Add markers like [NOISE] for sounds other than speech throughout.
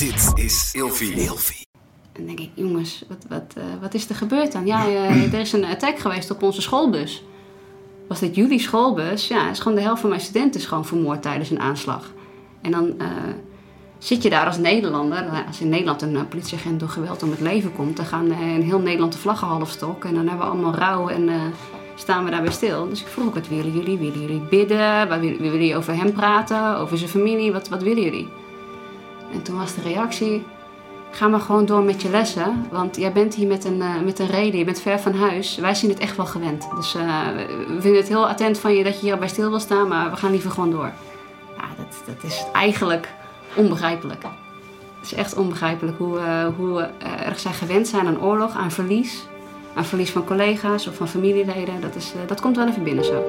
Dit is Ilfie. Ilfie. En dan denk ik, jongens, wat, wat, uh, wat is er gebeurd dan? Ja, uh, er is een attack geweest op onze schoolbus. Was dit jullie schoolbus? Ja, is gewoon de helft van mijn studenten is gewoon vermoord tijdens een aanslag. En dan uh, zit je daar als Nederlander. Als in Nederland een politieagent door geweld om het leven komt, dan gaan in heel Nederland de vlaggen half stok. En dan hebben we allemaal rouw en staan we daarbij stil. Dus ik vroeg ook, wat willen jullie? Willen jullie bidden? Wat willen jullie over hem praten? Over zijn familie? Wat, wat willen jullie? En toen was de reactie, ga maar gewoon door met je lessen. Want jij bent hier met een, uh, met een reden, je bent ver van huis. Wij zien het echt wel gewend. Dus uh, we vinden het heel attent van je dat je hierbij stil wil staan, maar we gaan liever gewoon door. Ja, dat, dat is eigenlijk onbegrijpelijk. Het is echt onbegrijpelijk hoe, uh, hoe erg zij gewend zijn aan oorlog, aan verlies. Aan verlies van collega's of van familieleden. Dat, is, dat komt wel even binnen zo.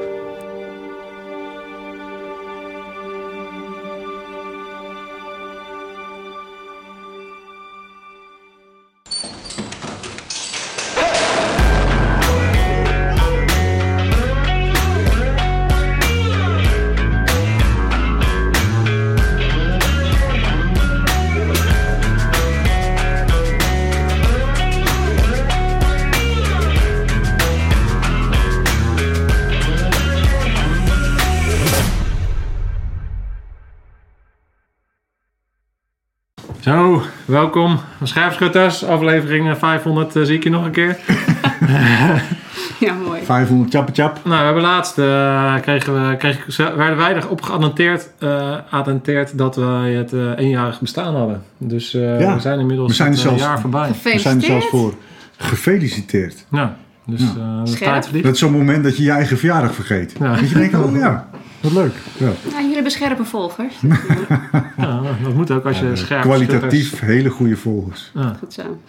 Welkom. Schrijfschutters, aflevering 500 uh, zie ik je nog een keer. [LAUGHS] ja, mooi. 500 chap chap. Nou, we hebben laatst, uh, kregen we, kregen, werden wij erop geattenteerd uh, attenteerd dat wij het uh, eenjarig bestaan hadden. Dus ja. we zijn inmiddels we zijn er zelfs, een jaar voorbij. We zijn er zelfs voor gefeliciteerd. Ja, dus ja. de tijd vliegt. Dat is zo'n moment dat je je eigen verjaardag vergeet. Ja. Dat je denkt, oh ja, wat leuk. Ja. Ja, jullie hebben scherpe volgers. [LAUGHS] ja, dat moet ook als je scherp Kwalitatief hele goede volgers. Ja. Goed zo.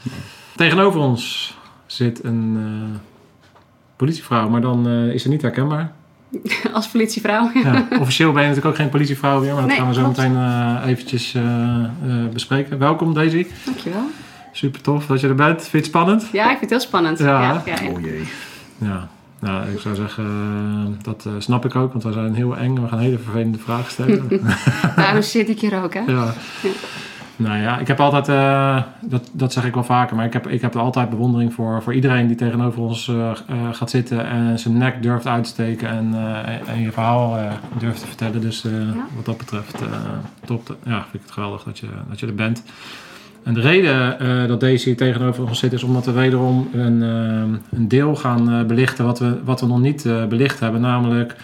Tegenover ons zit een uh, politievrouw, maar dan uh, is ze niet herkenbaar. [LAUGHS] Als politievrouw, ja. [LAUGHS] Officieel ben je natuurlijk ook geen politievrouw meer, maar dat nee, gaan we zo klopt. meteen uh, eventjes bespreken. Welkom Daisy. Dankjewel. Super tof dat je er bent. Vind je het spannend? Ja, ik vind het heel spannend. Ja. Ja, ja, Oh jee. Ja. Nou, ik zou zeggen, uh, dat uh, snap ik ook, want we zijn heel eng. We gaan hele vervelende vragen stellen. [LAUGHS] [LAUGHS] Daarom zit ik hier ook, hè? Ja. Nou ja, ik heb altijd, uh, dat, dat zeg ik wel vaker, maar ik heb, ik heb er altijd bewondering voor, voor iedereen die tegenover ons gaat zitten en zijn nek durft uit te steken en, en je verhaal durft te vertellen. Dus ja. wat dat betreft, top, ja, vind ik het geweldig dat je, dat je er bent. En de reden uh, dat deze hier tegenover ons zit is omdat we wederom een, uh, een deel gaan uh, belichten wat we, wat we nog niet belicht hebben. Namelijk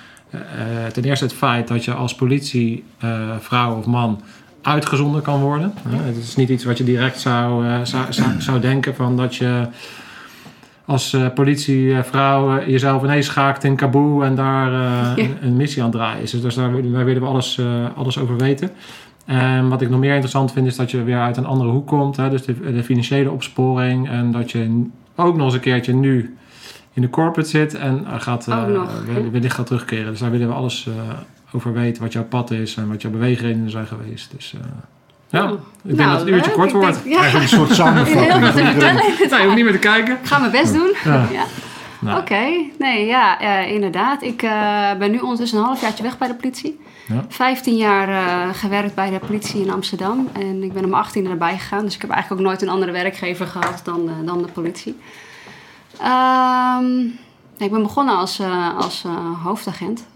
ten eerste het feit dat je als politie, vrouw of man, uitgezonden kan worden. het is niet iets wat je direct zou, zou, zou, zou, denken van dat je als politievrouw jezelf ineens schaakt in Kabul en daar ja. een, een, missie aan is. Dus daar, daar willen we alles, alles over weten. En wat ik nog meer interessant vind is dat je weer uit een andere hoek komt. Hè? Dus de, de, financiële opsporing. En dat je ook nog eens een keertje nu in de corporate zit. En gaat, uh, wellicht gaat terugkeren. Dus daar willen we alles uh, over weten. Wat jouw pad is en wat jouw beweegredenen zijn geweest. Dus uh, ja, oh. ik denk nou, dat het een uurtje kort wordt. Ja. Eigenlijk een soort samenvatting. Heel veel te vertellen. Nou, je hoeft niet meer te kijken. Ik ga mijn best doen. Ja. ja. Nou. Oké, okay. nee, ja, uh, inderdaad. Ik uh, ben nu ondertussen een halfjaartje weg bij de politie. Ja. 15 jaar uh, gewerkt bij de politie in Amsterdam. En ik ben om 18 erbij gegaan. Dus ik heb eigenlijk ook nooit een andere werkgever gehad dan, dan de politie. Um, ik ben begonnen als, als hoofdagent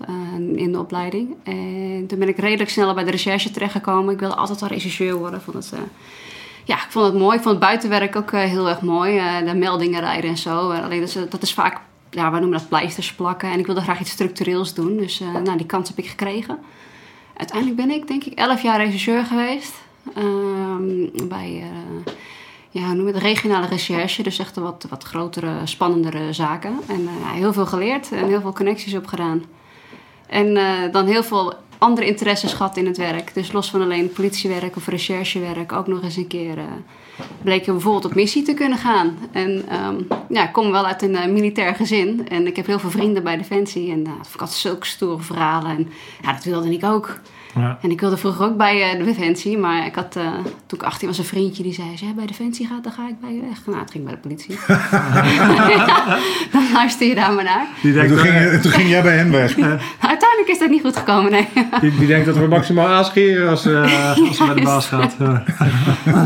in de opleiding. En toen ben ik redelijk snel bij de recherche terechtgekomen. Ik wilde altijd al rechercheur worden. Vond het, ja, ik vond het mooi. Ik vond het buitenwerk ook uh, heel erg mooi. Uh, de meldingen rijden en zo. Uh, alleen dat is, dat is vaak, ja, we noemen dat pleisters plakken. En ik wilde graag iets structureels doen. Dus nou, die kans heb ik gekregen. Uiteindelijk ben ik, denk ik, elf jaar regisseur geweest. bij, ja, noem het, regionale recherche. Dus echt wat, wat grotere, spannendere zaken. En heel veel geleerd en heel veel connecties opgedaan. En dan heel veel andere interesses gehad in het werk. Dus los van alleen politiewerk of recherchewerk, ook nog eens een keer uh, bleek je bijvoorbeeld op missie te kunnen gaan. En um, ja, ik kom wel uit een uh, militair gezin en ik heb heel veel vrienden bij Defensie. En uh, ik had zulke stoere verhalen en ja, dat wilde ik ook. Ja. En ik wilde vroeger ook bij eh, de Defensie, maar ik had, eh, toen ik 18 was, een vriendje die zei: Als jij bij Defensie gaat, dan ga ik bij je weg. Nou, het ging bij de politie. Ja, [LAUGHS] dan luister je daar maar naar. Die, En denkt, toen, ging, je- toen ging jij bij hen weg. [LAUGHS] Nou, uiteindelijk is dat niet goed gekomen, nee. die, die denkt dat we maximaal aanscheren als, eh [LAUGHS] als ze bij de baas gaat.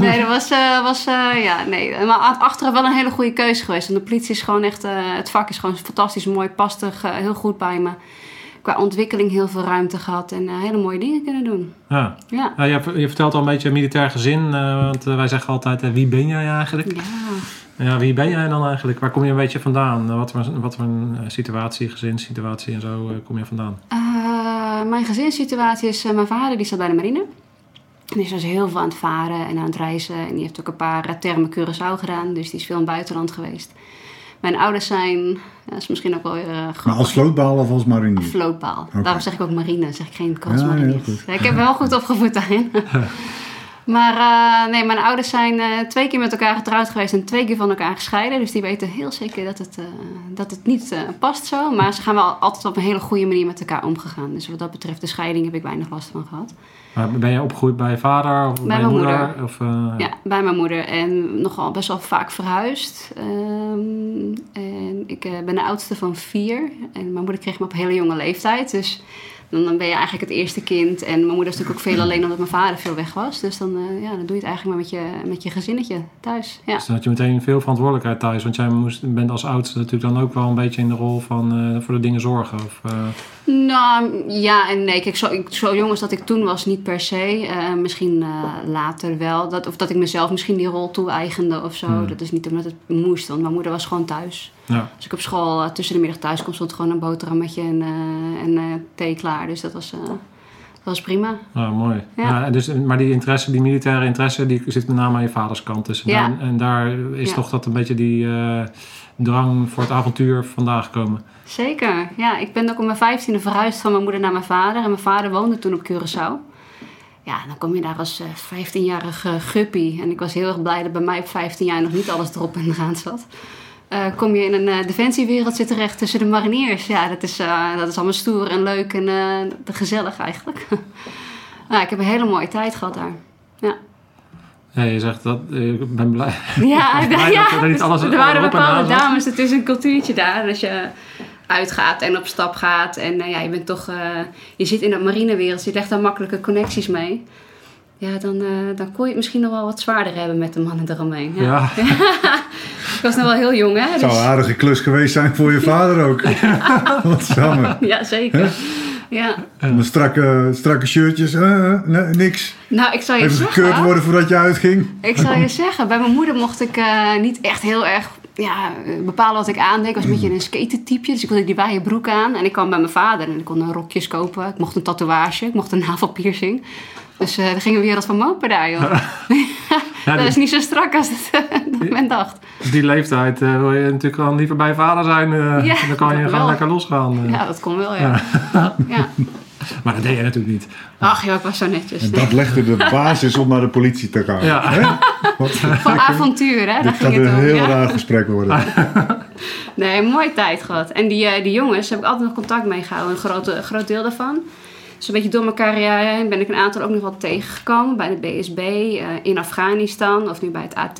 Nee, dat was, eh, was eh, ja, nee. Maar achteraf wel een hele goede keuze geweest. Want de politie is gewoon echt, eh, het vak is gewoon fantastisch mooi, past er eh, heel goed bij me. Qua ontwikkeling heel veel ruimte gehad en eh, hele mooie dingen kunnen doen. Ja. Ja. Ja, je, je vertelt al een beetje militair gezin, eh, want eh, wij zeggen altijd, wie ben jij eigenlijk? Ja. Ja, wie ben jij dan eigenlijk? Waar kom je een beetje vandaan? Wat voor, wat voor een situatie, gezinssituatie en zo kom je vandaan? Mijn gezinssituatie is, mijn vader die zat bij de marine. Die is dus heel veel aan het varen en aan het reizen. En die heeft ook een paar termen Curaçao gedaan. Dus die is veel in het buitenland geweest. Mijn ouders zijn, ja, dat is misschien ook wel weer uh, Maar als vlootbal of als marinier? Vlootbaal. Daarom zeg ik ook marine, zeg ik geen Ja, crossmarinier. heel goed. Ja, ik heb wel goed opgevoed daarin. [LAUGHS] maar eh, nee, mijn ouders zijn eh, twee keer met elkaar getrouwd geweest en twee keer van elkaar gescheiden. Dus die weten heel zeker dat het, eh, dat het niet past zo. Maar ze gaan wel altijd op een hele goede manier met elkaar omgegaan. Dus wat dat betreft, de scheiding heb ik weinig last van gehad. Maar ben je opgegroeid bij je vader of bij, mijn moeder? moeder. Of, Ja, bij mijn moeder. En nogal best wel vaak verhuisd. Ehm, en ik ben de oudste van vier. En mijn moeder kreeg me op een hele jonge leeftijd. Dus dan, dan ben je eigenlijk het eerste kind. En mijn moeder is natuurlijk ook veel alleen omdat mijn vader veel weg was. Dus dan, eh, ja, dan doe je het eigenlijk maar met je, met je gezinnetje thuis. Ja. Dus dan had je meteen veel verantwoordelijkheid thuis. Want jij moest, bent als oudste natuurlijk dan ook wel een beetje in de rol van eh, voor de dingen zorgen. Of, eh, Nou, ja en nee. Kijk, zo, ik- zo jong als dat ik toen was, niet per se. Misschien later wel. Dat, of dat ik mezelf misschien die rol toe-eigende of zo. Hmm. Dat is niet omdat het moest, want mijn moeder was gewoon thuis. Ja. Als ik op school eh, tussen de middag thuis kom, stond gewoon een boterhammetje en, eh, en eh, thee klaar. Dus dat was, dat was prima. Nou, mooi. Ja. Ja. en dus, maar die interesse, die militaire interesse, die zit met name aan je vaders kant. Dus Ja. daar- en daar is Ja. toch dat een beetje die drang voor het avontuur vandaan gekomen. Zeker. Ja, ik ben ook op mijn vijftiende verhuisd van mijn moeder naar mijn vader. En mijn vader woonde toen op Curaçao. Ja, dan kom je daar als eh 15-jarige guppy. En ik was heel erg blij dat bij mij op 15 jaar nog niet alles erop en eraan zat. Eh, kom je in een eh, defensiewereld zit terecht tussen de mariniers. Ja, dat is, eh, dat is allemaal stoer en leuk en gezellig eigenlijk. [LAUGHS] nou, ik heb een hele mooie tijd gehad daar. Ja, je zegt dat, ik ben blij. [LAUGHS] Ja, [LAUGHS] blij dat ja. er niet alles er waren bepaalde dames. Het is een cultuurtje daar. Dat je uitgaat en op stap gaat. En ja, je bent toch... je zit in dat marinewereld. Je legt daar makkelijke connecties mee. Ja, dan, dan kon je het misschien nog wel wat zwaarder hebben met de mannen eromheen. Ja. Ja. Ik was nog wel heel jong, hè? Het zou Dus, een aardige klus geweest zijn voor je vader ook. [LAUGHS] [LAUGHS] Wat jammer. ja, zeker. Ja. Met strakke, strakke shirtjes, niks. Nou, ik zou je Even zeggen... gekeurd worden voordat je uitging. Ik zal je [LAUGHS] zeggen, bij mijn moeder mocht ik eh, niet echt heel erg ja, bepalen wat ik aandeed. Ik was een beetje een skatertype, dus ik wilde die wijde broek aan. En ik kwam bij mijn vader en ik kon een rokjes kopen. Ik mocht een tatoeage, ik mocht een navelpiercing. Dus eh er ging een wereld van mopen daar, joh. [LAUGHS] Ja, dat die- is niet zo strak als het, [LAUGHS] dat men dacht. die leeftijd eh, wil je natuurlijk wel liever bij je vader zijn. eh, Ja, dan kan je dat gewoon wel. lekker losgaan. eh. Ja, dat kon wel, ja. ja. [LAUGHS] Maar dat deed je natuurlijk niet. Ach joh, ik was zo netjes. En dat legde de basis om naar de politie te gaan. Ja. Hè? Wat, Van avontuur, hè? Dit gaat het een om. heel ja. raar gesprek worden. Nee, een mooie tijd gehad. En die, eh, die jongens heb ik altijd nog contact mee gehouden. Een groot, een groot deel daarvan. Dus een beetje door mijn carrière ben ik een aantal ook nog wel tegengekomen. Bij de BSB, eh, in Afghanistan of nu bij het AT.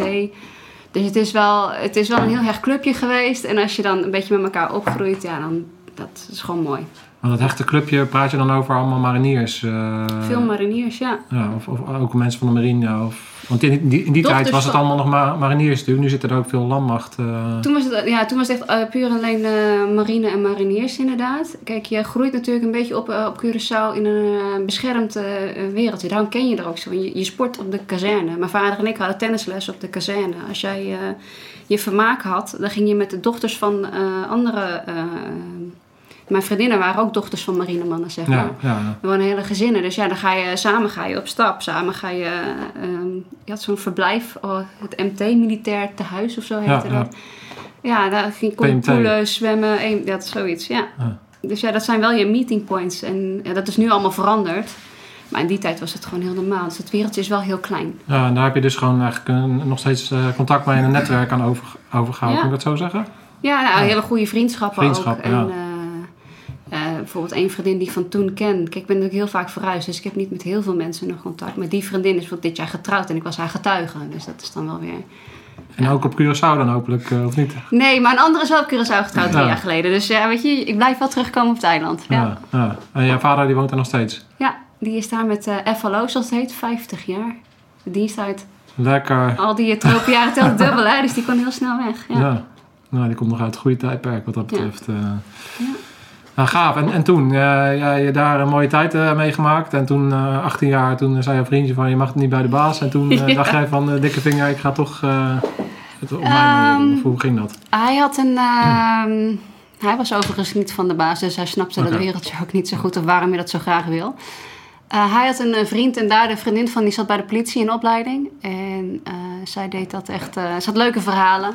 Dus het is, wel, het is wel een heel hecht clubje geweest. En als je dan een beetje met elkaar opgroeit, ja, dan dat is gewoon mooi. Want dat hechte clubje praat je dan over allemaal mariniers? eh, Veel mariniers, ja. Ja, of, of ook mensen van de marine. Of, want in die, in die tijd was het allemaal nog maar mariniers. Nu zit er ook veel landmacht. eh. Toen was het, ja, toen was het echt eh, puur en alleen eh, marine en mariniers inderdaad. Kijk, je groeit natuurlijk een beetje op, op Curaçao in een beschermd wereldje. Daarom ken je er ook zo. Je, je sport op de kazerne. Mijn vader en ik hadden tennisles op de kazerne. Als jij je vermaak had, dan ging je met de dochters van andere... mijn vriendinnen waren ook dochters van marinemannen, zeg maar. ja, ja, We wonen hele gezinnen. Dus ja, dan ga je samen ga je op stap. Samen ga je... ehm, je had zo'n verblijf, oh, het MT, Militair Tehuis of zo heette Ja, ja. dat. Ja, daar ging je PMT. poelen, zwemmen, een, dat zoiets, ja. Ja. Dus ja, dat zijn wel je meeting points. En ja, dat is nu allemaal veranderd. Maar in die tijd was het gewoon heel normaal. Dus het wereldje is wel heel klein. ja, en daar heb je dus gewoon eigenlijk een- nog steeds eh, contact mee en een netwerk aan over, overgehouden. Ja. Kan ik dat zo zeggen? Ja, nou, Ja. hele goede vriendschappen, Vriendschap, ook. En, ja. Eh, bijvoorbeeld één vriendin die ik van toen ken. Kijk, ik ben natuurlijk heel vaak verhuisd, dus ik heb niet met heel veel mensen nog contact. Maar die vriendin is bijvoorbeeld dit jaar getrouwd en ik was haar getuige. Dus dat is dan wel weer... En ook op Curaçao dan hopelijk, eh, of niet? Nee, maar een andere is wel op Curaçao getrouwd drie Ja. jaar geleden. Dus ja, weet je, ik blijf wel terugkomen op het eiland. Ja, ja. Ja. ja. En jouw vader die woont er nog steeds? die is daar met eh FLO, zoals het heet, 50 jaar. De dienst uit. Lekker. Al die tropenjaren telt dubbel, hè, dus die kon heel snel weg. Ja. Ja. Nou, die komt nog uit het goede tijdperk wat dat Ja. betreft. eh. Nou, gaaf. En, en toen, eh, jij je daar een mooie tijd eh, meegemaakt. En toen, eh 18 jaar, toen zei je vriendje van je mag het niet bij de baas. En toen eh, [LAUGHS] Ja. dacht jij van eh, dikke vinger, ik ga toch eh, het op mijn Ehm, hoe ging dat? Hij had een. [CLEARS THROAT] ehm, Hij was overigens niet van de baas, dus hij snapte Oké. dat wereldje ook niet zo goed of waarom je dat zo graag wil. Eh, hij had een eh, vriend en daar de vriendin van die zat bij de politie in opleiding. En eh, zij deed dat echt. eh, ze had leuke verhalen.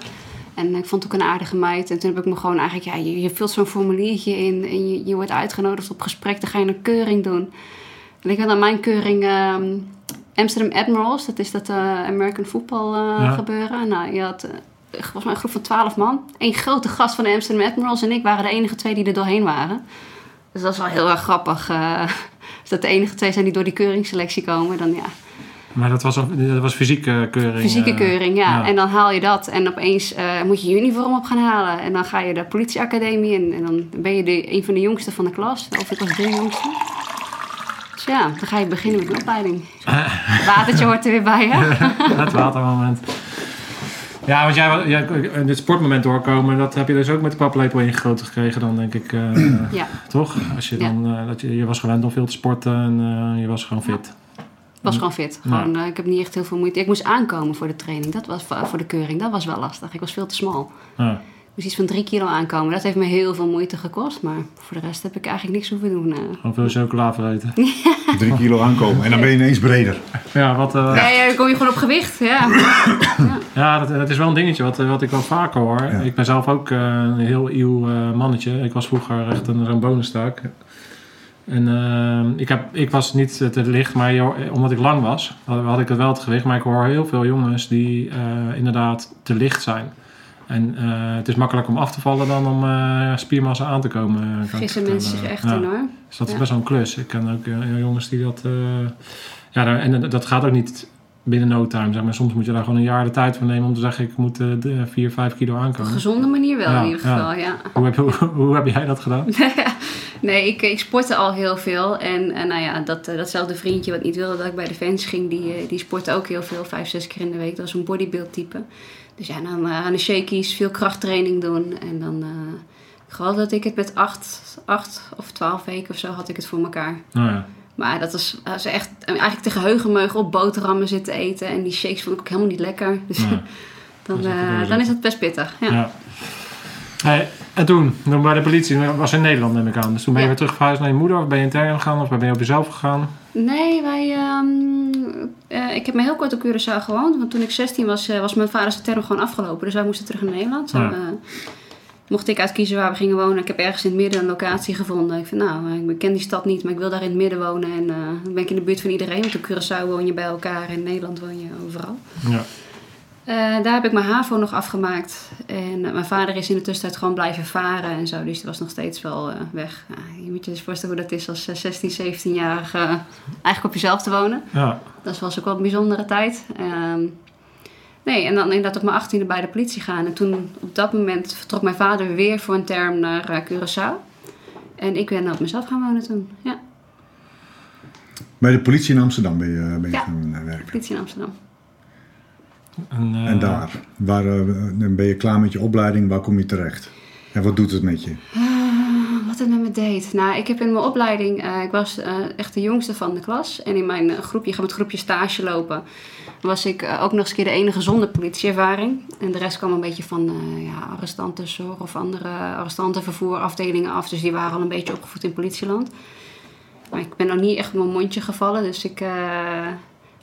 En ik vond het ook een aardige meid. En toen heb ik me gewoon eigenlijk, ja, je, je vult zo'n formuliertje in en je, je wordt uitgenodigd op gesprek. Dan ga je een keuring doen. En ik had aan mijn keuring ehm, Amsterdam Admirals, dat is dat eh, American football eh, Ja. gebeuren. Nou, je had eh, volgens mij een groep van 12 man. Eén grote gast van de Amsterdam Admirals en ik waren de enige twee die er doorheen waren. Dus dat is wel heel erg grappig. als [LAUGHS] dat de enige twee zijn die door die keuringsselectie komen, dan ja. Maar dat was, dat was fysieke keuring. Fysieke eh, keuring, ja. ja. En dan haal je dat en opeens eh, moet je je uniform op gaan halen. En dan ga je de politieacademie in en dan ben je de, een van de jongsten van de klas. Of ik was de jongste. Dus ja, dan ga je beginnen met een opleiding. [LAUGHS] Watertje hoort er weer bij, hè? [LAUGHS] het watermoment. Ja, want jij, jij in dit sportmoment doorkomen, dat heb je dus ook met de paplepel ingegoten gekregen dan, denk ik. eh, Ja, Toch? Als je dan, dat je, je was gewend om veel te sporten en je was gewoon fit. Was gewoon fit. Gewoon, eh, ik heb niet echt heel veel moeite. Ik moest aankomen voor de training. Dat was voor de keuring. Dat was wel lastig. Ik was veel te smal. Ja. Ik moest iets van drie kilo aankomen. Dat heeft me heel veel moeite gekost. Maar voor de rest heb ik eigenlijk niks hoeven doen. eh. Gewoon veel chocola vreten. [LAUGHS] Drie kilo aankomen en dan ben je ineens breder. Ja, wat, eh, Nee, eh, dan kom je gewoon op gewicht. Ja. [COUGHS] ja dat, dat is wel een dingetje wat, wat ik wel vaker hoor. Ja. Ik ben zelf ook eh, een heel nieuw mannetje. Ik was vroeger echt een, zo'n bonenstaak. En eh, ik, heb, ik was niet te licht, maar je- omdat ik lang was, had, had ik het wel het gewicht. Maar ik hoor heel veel jongens die eh, inderdaad te licht zijn. En eh, het is makkelijker om af te vallen dan om eh, spiermassa aan te komen. vertellen. mensen zich echt Ja. in hoor. Dus dat is best wel een klus. Ik ken ook eh, jongens die dat... eh, ja, en dat gaat ook niet binnen no time. Zeg maar. Soms moet je daar gewoon een jaar de tijd voor nemen om te zeggen... ik moet eh, de 4, 5 kilo Op een aankomen. gezonde manier wel Ja, in ieder geval, ja. Hoe heb, hoe, [LAUGHS] hoe heb jij dat gedaan? [LAUGHS] [LAUGHS] nee, ik, ik sportte al heel veel. En, en nou ja, dat, eh, datzelfde vriendje wat niet wilde dat ik bij Defensie ging, die, eh, die sportte ook heel veel. Vijf, zes keer in de week. Dat was een bodybuild type. Dus ja, dan eh, aan de shakies, veel krachttraining doen. En dan, eh, ik geloof dat ik het met acht, acht of twaalf weken of zo had ik het voor elkaar. Nou ja. Maar dat dat is echt eigenlijk te geheugenmeugen op boterhammen zitten eten. En die shakes vond ik ook helemaal niet lekker. Dus [LAUGHS] dan, is dan is het best pittig. Ja. ja. Hey, en toen, toen bij de politie, dat was in Nederland neem ik aan. Dus toen ben je Ja. weer terug verhuisd naar je moeder? Of ben je intern gegaan? Of ben je op jezelf gegaan? Nee, wij, ehm, eh, ik heb me heel kort op Curaçao gewoond. Want toen ik 16 was, eh, was mijn vaders term gewoon afgelopen. Dus wij moesten terug naar Nederland. Ja. eh, mocht ik uitkiezen waar we gingen wonen. Ik heb ergens in het midden een locatie gevonden. Ik vind, nou, ik ken die stad niet, maar ik wil daar in het midden wonen. En dan ben ik in de buurt van iedereen. Want op Curaçao woon je bij elkaar. In Nederland woon je overal. Ja. Eh, daar heb ik mijn HAVO nog afgemaakt. En eh, mijn vader is in de tussentijd gewoon blijven varen en zo. Dus die was nog steeds wel eh, weg. Ja, je moet je dus voorstellen hoe dat is als eh, 16, 17-jarige eh, eigenlijk op jezelf te wonen. Ja. Dat was ook wel een bijzondere tijd. Ehm, nee, en dan inderdaad op mijn 18e bij de politie gaan. En toen op dat moment vertrok mijn vader weer voor een term naar Curaçao. En ik ben op mezelf gaan wonen toen. Ja, Bij de politie in Amsterdam ben je, ben je Ja. gaan werken. politie in Amsterdam. En, eh, En daar, waar, eh, dan ben je klaar met je opleiding, waar kom je terecht? En wat doet het met je? Ah, wat het met me deed. Nou, ik heb in mijn opleiding, eh, ik was eh, echt de jongste van de klas. En in mijn groepje, ik ga met groepje stage lopen, was ik ook nog eens een keer de enige zonder politieervaring. En de rest kwam een beetje van eh ja, arrestantenzorg of andere arrestantenvervoerafdelingen af. Dus die waren al een beetje opgevoed in politieland. Maar ik ben nog niet echt op mijn mondje gevallen, dus ik...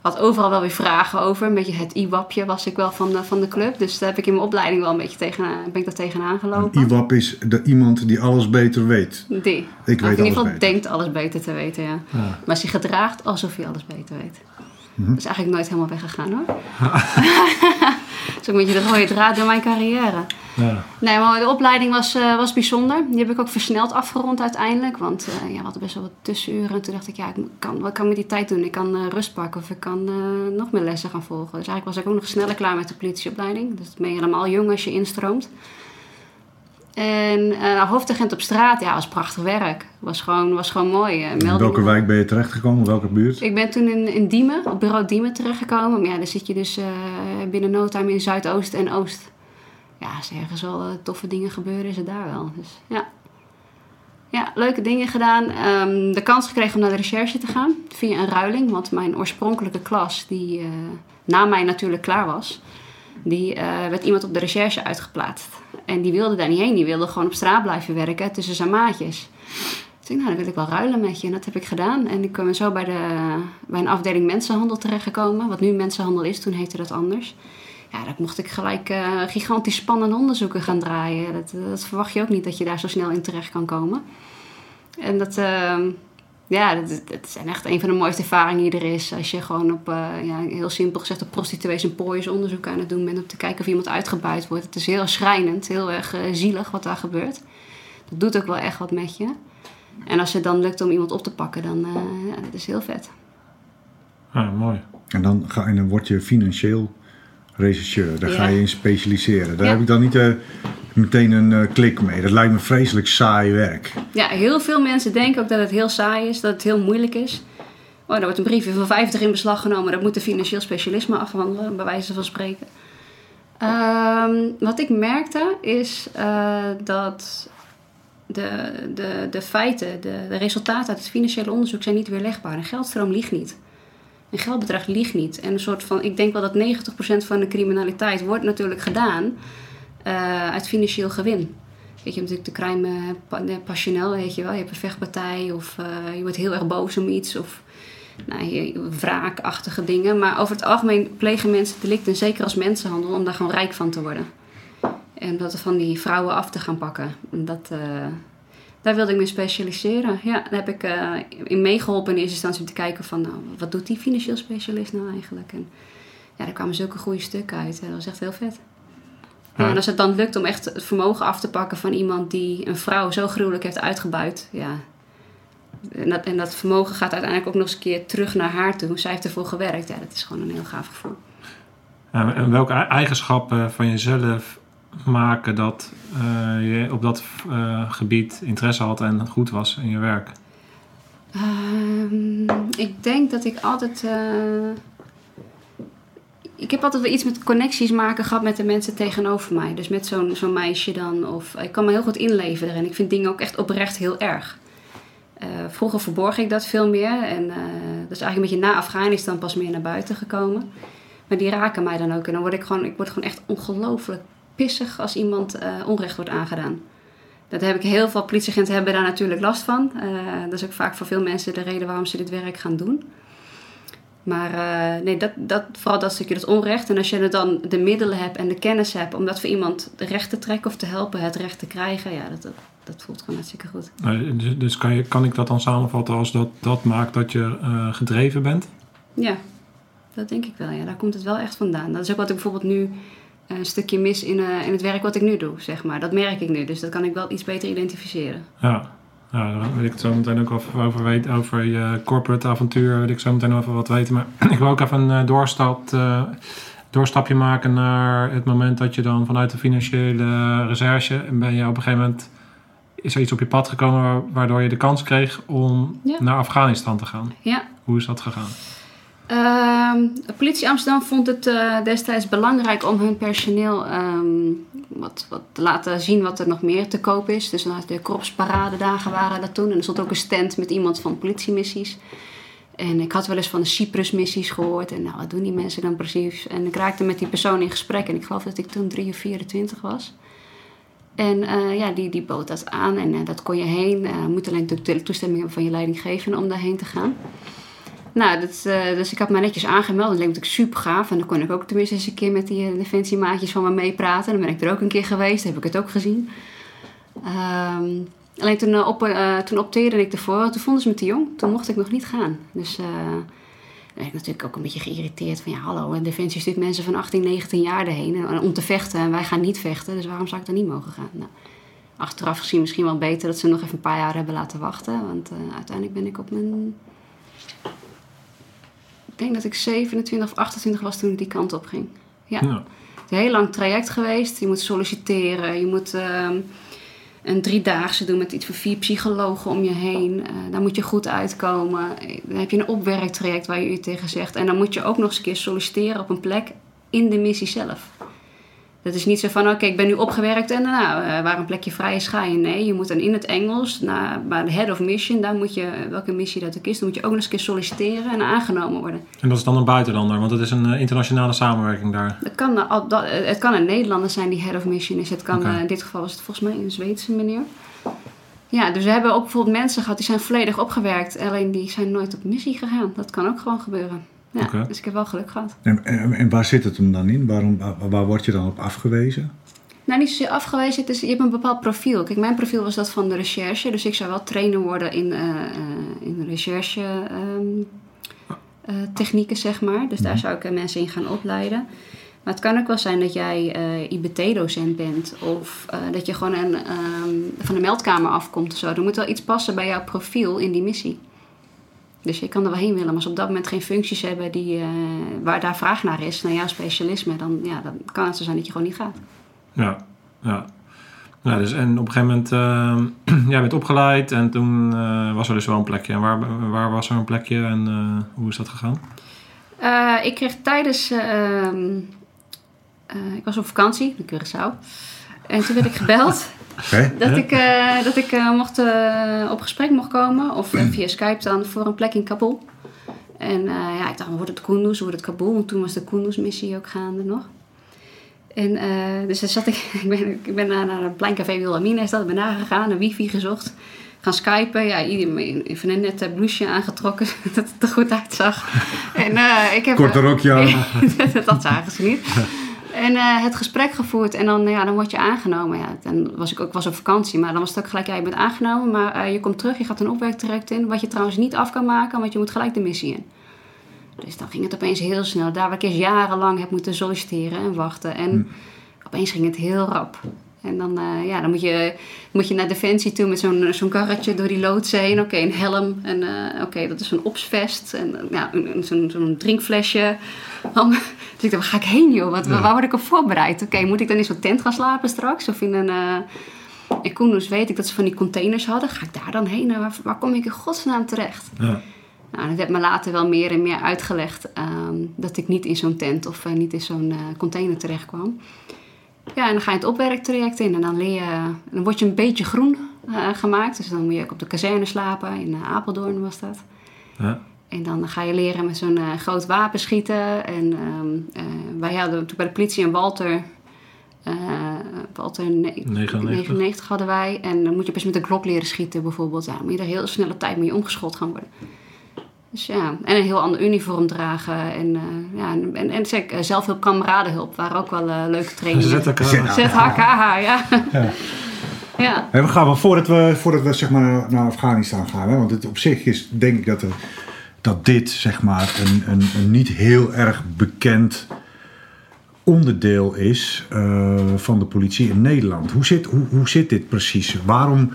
eh, had overal wel weer vragen over. Een beetje het IWAPje was ik wel van de, van de club. Dus daar heb ik in mijn opleiding wel een beetje tegen, ben ik daar tegenaan gelopen. Een IWAP is de, iemand die alles beter weet. Die. Ik weet in ieder alles geval beter. denkt alles beter te weten, ja. Ja. Maar ze gedraagt alsof hij alles beter weet. Dat is eigenlijk nooit helemaal weggegaan hoor. dat [LAUGHS] is ook een beetje de rode draad door mijn carrière. Ja. Nee, maar de opleiding was, eh, was bijzonder. Die heb ik ook versneld afgerond uiteindelijk. Want eh, ja, we hadden best wel wat tussenuren. En toen dacht ik, ja, ik kan, wat kan ik met die tijd doen? Ik kan eh, rust pakken of ik kan nog meer lessen gaan volgen. Dus eigenlijk was ik ook nog sneller klaar met de politieopleiding. Dus ben je helemaal jong als je instroomt. En eh hoofdagent op straat, ja, was prachtig werk. Was gewoon, was gewoon mooi. eh, In welke wijk ben je terechtgekomen? Welke buurt? Ik ben toen in, in Diemen, op bureau Diemen terechtgekomen. Maar ja, dan zit je dus eh, binnen no time in Zuidoost en Oost. Ja, als er ergens wel toffe dingen gebeuren, is het daar wel. Dus ja. Ja, leuke dingen gedaan. Ehm, de kans gekregen om naar de recherche te gaan via een ruiling. Want mijn oorspronkelijke klas, die na mij natuurlijk klaar was, die werd iemand op de recherche uitgeplaatst. En die wilde daar niet heen. Die wilde gewoon op straat blijven werken tussen zijn maatjes. Toen dacht ik, nou, dan wil ik wel ruilen met je. En dat heb ik gedaan. En ik ben zo bij, de, bij een afdeling mensenhandel terechtgekomen. Wat nu mensenhandel is, toen heette dat anders. Ja, daar mocht ik gelijk eh, gigantisch spannende onderzoeken gaan draaien. Dat, dat verwacht je ook niet, dat je daar zo snel in terecht kan komen. En dat, eh, ja, dat, dat zijn echt een van de mooiste ervaringen die er is. Als je gewoon op, eh, ja, heel simpel gezegd, op prostituees en pooiers onderzoek aan het doen bent. Om te kijken of iemand uitgebuit wordt. Het is heel schrijnend, heel erg eh, zielig wat daar gebeurt. Dat doet ook wel echt wat met je. En als het dan lukt om iemand op te pakken, dan uh, ja, dat is heel vet. Ja, mooi. En dan, ga, en dan word je financieel rechercheur. Daar Ja. ga je in specialiseren. Daar Ja. heb ik dan niet eh, meteen een eh, klik mee. Dat lijkt me vreselijk saai werk. Ja, heel veel mensen denken ook dat het heel saai is, dat het heel moeilijk is. Oh, er wordt een briefje van 50 in beslag genomen, dat moet een financieel specialisme afhandelen, bij wijze van spreken. Ehm, wat ik merkte is eh, dat de, de, de feiten, de, de resultaten uit het financiële onderzoek zijn niet weerlegbaar. Een geldstroom liegt niet. Een geldbedrag liegt niet. En een soort van, ik denk wel dat 90% van de criminaliteit wordt natuurlijk gedaan eh, uit financieel gewin. Weet je, natuurlijk de crime pa- eh, passioneel, weet je wel. Je hebt een vechtpartij of eh, je wordt heel erg boos om iets of nou, wraakachtige dingen. Maar over het algemeen plegen mensen delicten, zeker als mensenhandel, om daar gewoon rijk van te worden. En dat van die vrouwen af te gaan pakken. En Dat, daar wilde ik me specialiseren. Ja, daar heb ik in meegeholpen in eerste instantie om te kijken van, nou, wat doet die financieel specialist nou eigenlijk? En ja, daar kwamen zulke goede stukken uit. Dat was echt heel vet. Ja, en als het dan lukt om echt het vermogen af te pakken van iemand die een vrouw zo gruwelijk heeft uitgebuit, ja. En dat, en dat vermogen gaat uiteindelijk ook nog eens een keer terug naar haar toe. Zij heeft ervoor gewerkt. Ja, dat is gewoon een heel gaaf gevoel. En, welke eigenschappen van jezelf maken dat eh, je op dat eh, gebied interesse had en goed was in je werk? Ehm, ik denk dat ik altijd. eh, ik heb altijd wel iets met connecties maken gehad met de mensen tegenover mij. Dus met zo'n zo'n meisje dan. Of ik kan me heel goed inleven erin. Ik vind dingen ook echt oprecht heel erg. Eh, vroeger verborg ik dat veel meer. En eh, dat is eigenlijk een beetje na Afghanistan pas meer naar buiten gekomen. Maar die raken mij dan ook. En dan word ik gewoon, ik word gewoon echt ongelooflijk pissig als iemand eh, onrecht wordt aangedaan. Dat heb ik heel veel politieagenten hebben daar natuurlijk last van. Dat is ook vaak voor veel mensen de reden waarom ze dit werk gaan doen. Maar eh, nee, dat, dat, vooral dat stukje, dat onrecht. En als je dan de middelen hebt en de kennis hebt om dat voor iemand recht te trekken of te helpen het recht te krijgen, ja, dat, dat, dat voelt gewoon hartstikke goed. Eh, dus dus kan, je, kan ik dat dan samenvatten als dat, dat maakt dat je eh, gedreven bent? Ja, dat denk ik wel. Ja. Daar komt het wel echt vandaan. Dat is ook wat ik bijvoorbeeld nu een stukje mis in, in het werk wat ik nu doe, zeg maar. Dat merk ik nu, dus dat kan ik wel iets beter identificeren. Ja. Ja, daar wil ik het zo meteen ook even over weten. Over je corporate avontuur wil ik zo meteen over wat weten. Maar [CLEARS THROAT] ik wil ook even een eh, doorstap, eh, doorstapje maken naar het moment dat je dan vanuit de financiële recherche... en ben je op een gegeven moment... is er iets op je pad gekomen wa- waardoor je de kans kreeg om Ja. naar Afghanistan te gaan. Ja, Hoe is dat gegaan? Ehm, de politie Amsterdam vond het eh, destijds belangrijk om hun personeel ehm, wat, wat te laten zien wat er nog meer te koop is. Dus de korpsparadedagen waren dat toen. En er stond ook een stand met iemand van politiemissies. En ik had wel eens van de Cyprus-missies gehoord. En nou, wat doen die mensen dan precies? En ik raakte met die persoon in gesprek. En ik geloof dat ik toen 3 of 24 was. En eh, ja, die, die bood dat aan. En eh, dat kon je heen. Eh moet alleen natuurlijk toestemming hebben van je leidinggevende om daarheen te gaan. Nou, dat, eh, dus ik had me netjes aangemeld. Dat leek natuurlijk super gaaf. En dan kon ik ook tenminste eens een keer met die uh, defensiemaatjes van me meepraten. Dan ben ik er ook een keer geweest. heb ik het ook gezien. Ehm, alleen toen, uh, op, toen opteerde ik ervoor. Toen vonden ze me te jong. Toen mocht ik nog niet gaan. Dus ben ik natuurlijk ook een beetje geïrriteerd van ja, hallo, Defensie stuurt mensen van 18, 19 jaar erheen en- om te vechten en wij gaan niet vechten, dus waarom zou ik dan niet mogen gaan? Nou, achteraf gezien misschien wel beter dat ze nog even een paar jaar hebben laten wachten, want eh, uiteindelijk ben ik op mijn. Ik denk dat ik 27 of 28 was toen ik die kant op ging. Ja. Ja. Het is een heel lang traject geweest. Je moet solliciteren. Je moet ehm, een driedaagse doen met iets van vier psychologen om je heen. Eh, daar moet je goed uitkomen. Dan heb je een opwerktraject waar je u tegen zegt. En dan moet je ook nog eens een keer solliciteren op een plek in de missie zelf. Dat is niet zo van, oké, ik ben nu opgewerkt en nou, eh, waar een plekje vrij is, ga je. Nee, je moet dan in het Engels, naar, bij de head of mission, daar moet je, welke missie dat ook is, dan moet je ook nog eens een keer solliciteren en aangenomen worden. En dat is dan een buitenlander, want het is een eh, internationale samenwerking daar. Dat kan, dat- het kan een Nederlander zijn die head of mission is. Het kan, eh, in dit geval was het volgens mij een Zweedse meneer. Ja, dus we hebben ook bijvoorbeeld mensen gehad die zijn volledig opgewerkt. Alleen die zijn nooit op missie gegaan. Dat kan ook gewoon gebeuren. Ja. Dus ik heb wel geluk gehad. En, en, en waar zit het hem dan in? Waarom, waar, waar word je dan op afgewezen? Nou, niet zozeer afgewezen. Het is, je hebt een bepaald profiel. Kijk, mijn profiel was dat van de recherche. Dus ik zou wel trainer worden in, eh, eh, in recherche ehm, eh, technieken, zeg maar. Dus daar zou ik mensen in gaan opleiden. Maar het kan ook wel zijn dat jij IBT-docent bent. Of dat je gewoon een, ehm, van de meldkamer afkomt of zo. Er moet wel iets passen bij jouw profiel in die missie. Dus je kan er wel heen willen. Maar als ze op dat moment geen functies hebben die, eh, waar daar vraag naar is, naar jouw specialisme, dan, ja, dan kan het zo zijn dat je gewoon niet gaat. Ja, ja. Ja, dus, en op een gegeven moment, eh, [CLEARS THROAT] jij bent opgeleid en toen eh, was er dus wel een plekje. En waar, waar was er een plekje en eh, hoe is dat gegaan? Ik kreeg tijdens. eh, ehm, eh, ik was op vakantie in Curaçao. En toen werd ik gebeld Hè? dat ik, eh, dat ik eh, mocht, eh, op gesprek mocht komen. Of eh, via Skype dan voor een plek in Kabul. En eh, ja, ik dacht, wordt het Kunduz, wordt het Kabul? Want toen was de Kunduz-missie ook gaande nog. En eh, dus daar zat ik, [LAUGHS] ik ben, ik ben naar, naar een plein café Wilhelmina is dat, ik ben daar gegaan, een wifi gezocht. Gaan skypen, ja, iedereen even een net blouseje aangetrokken, [LAUGHS] dat het er goed uitzag. En, eh, ik heb, Korte rokje aan. [LAUGHS] dat zagen ze niet. En eh, het gesprek gevoerd en dan, ja, dan word je aangenomen. Ja, dan was ik ook was op vakantie, maar dan was het ook gelijk, ja, je bent aangenomen, maar eh, je komt terug, je gaat een opwerktraject in, wat je trouwens niet af kan maken, want je moet gelijk de missie in. Dus dan ging het opeens heel snel. Daar waar ik eerst jarenlang heb moeten solliciteren en wachten. En opeens ging het heel rap. En dan, eh, ja, dan moet, je, moet je naar Defensie toe met zo'n zo'n karretje door die loods heen. Oké, een helm. En eh, oké, dat is een opsvest. En eh, ja, zo'n zo'n drinkflesje. Dan- [LAUGHS] dus ik dacht, waar ga ik heen joh? Wat, Waar word ik op voorbereid? Oké, moet ik dan in zo'n tent gaan slapen straks? Of in een... in Kunduz weet ik dat ze van die containers hadden. Ga ik daar dan heen? En Waar, waar kom ik in godsnaam terecht? Ja. Nou, dat werd me later wel meer en meer uitgelegd ehm, dat ik niet in zo'n tent of niet in zo'n container terecht kwam. Ja, en dan ga je het opwerktraject in en dan, leer je, dan word je een beetje groen eh, gemaakt. Dus dan moet je ook op de kazerne slapen, in eh, Apeldoorn was dat. Ja. En dan ga je leren met zo'n eh, groot wapen schieten. En eh, wij hadden toen bij de politie een Walter. Walter ne- 99. 99 hadden wij. En dan moet je best met een klok leren schieten bijvoorbeeld. Ja, dan moet je er heel snelle tijd mee omgeschot gaan worden. Dus ja, en een heel ander uniform dragen. En, eh, ja, en, en, en zeg, eh, zelfhulp, kameradenhulp waren ook wel eh, leuke trainingen. Zet- ZHKH, ja. Ja. [LAUGHS] ja. En we gaan wel voordat we, voordat we zeg maar, naar- Afghanistan gaan. Hè? Want het, op zich is denk ik dat, er, dat dit zeg maar, een, een, een niet heel erg bekend onderdeel is van de politie in Nederland. Hoe zit, hoe, hoe zit dit precies? Waarom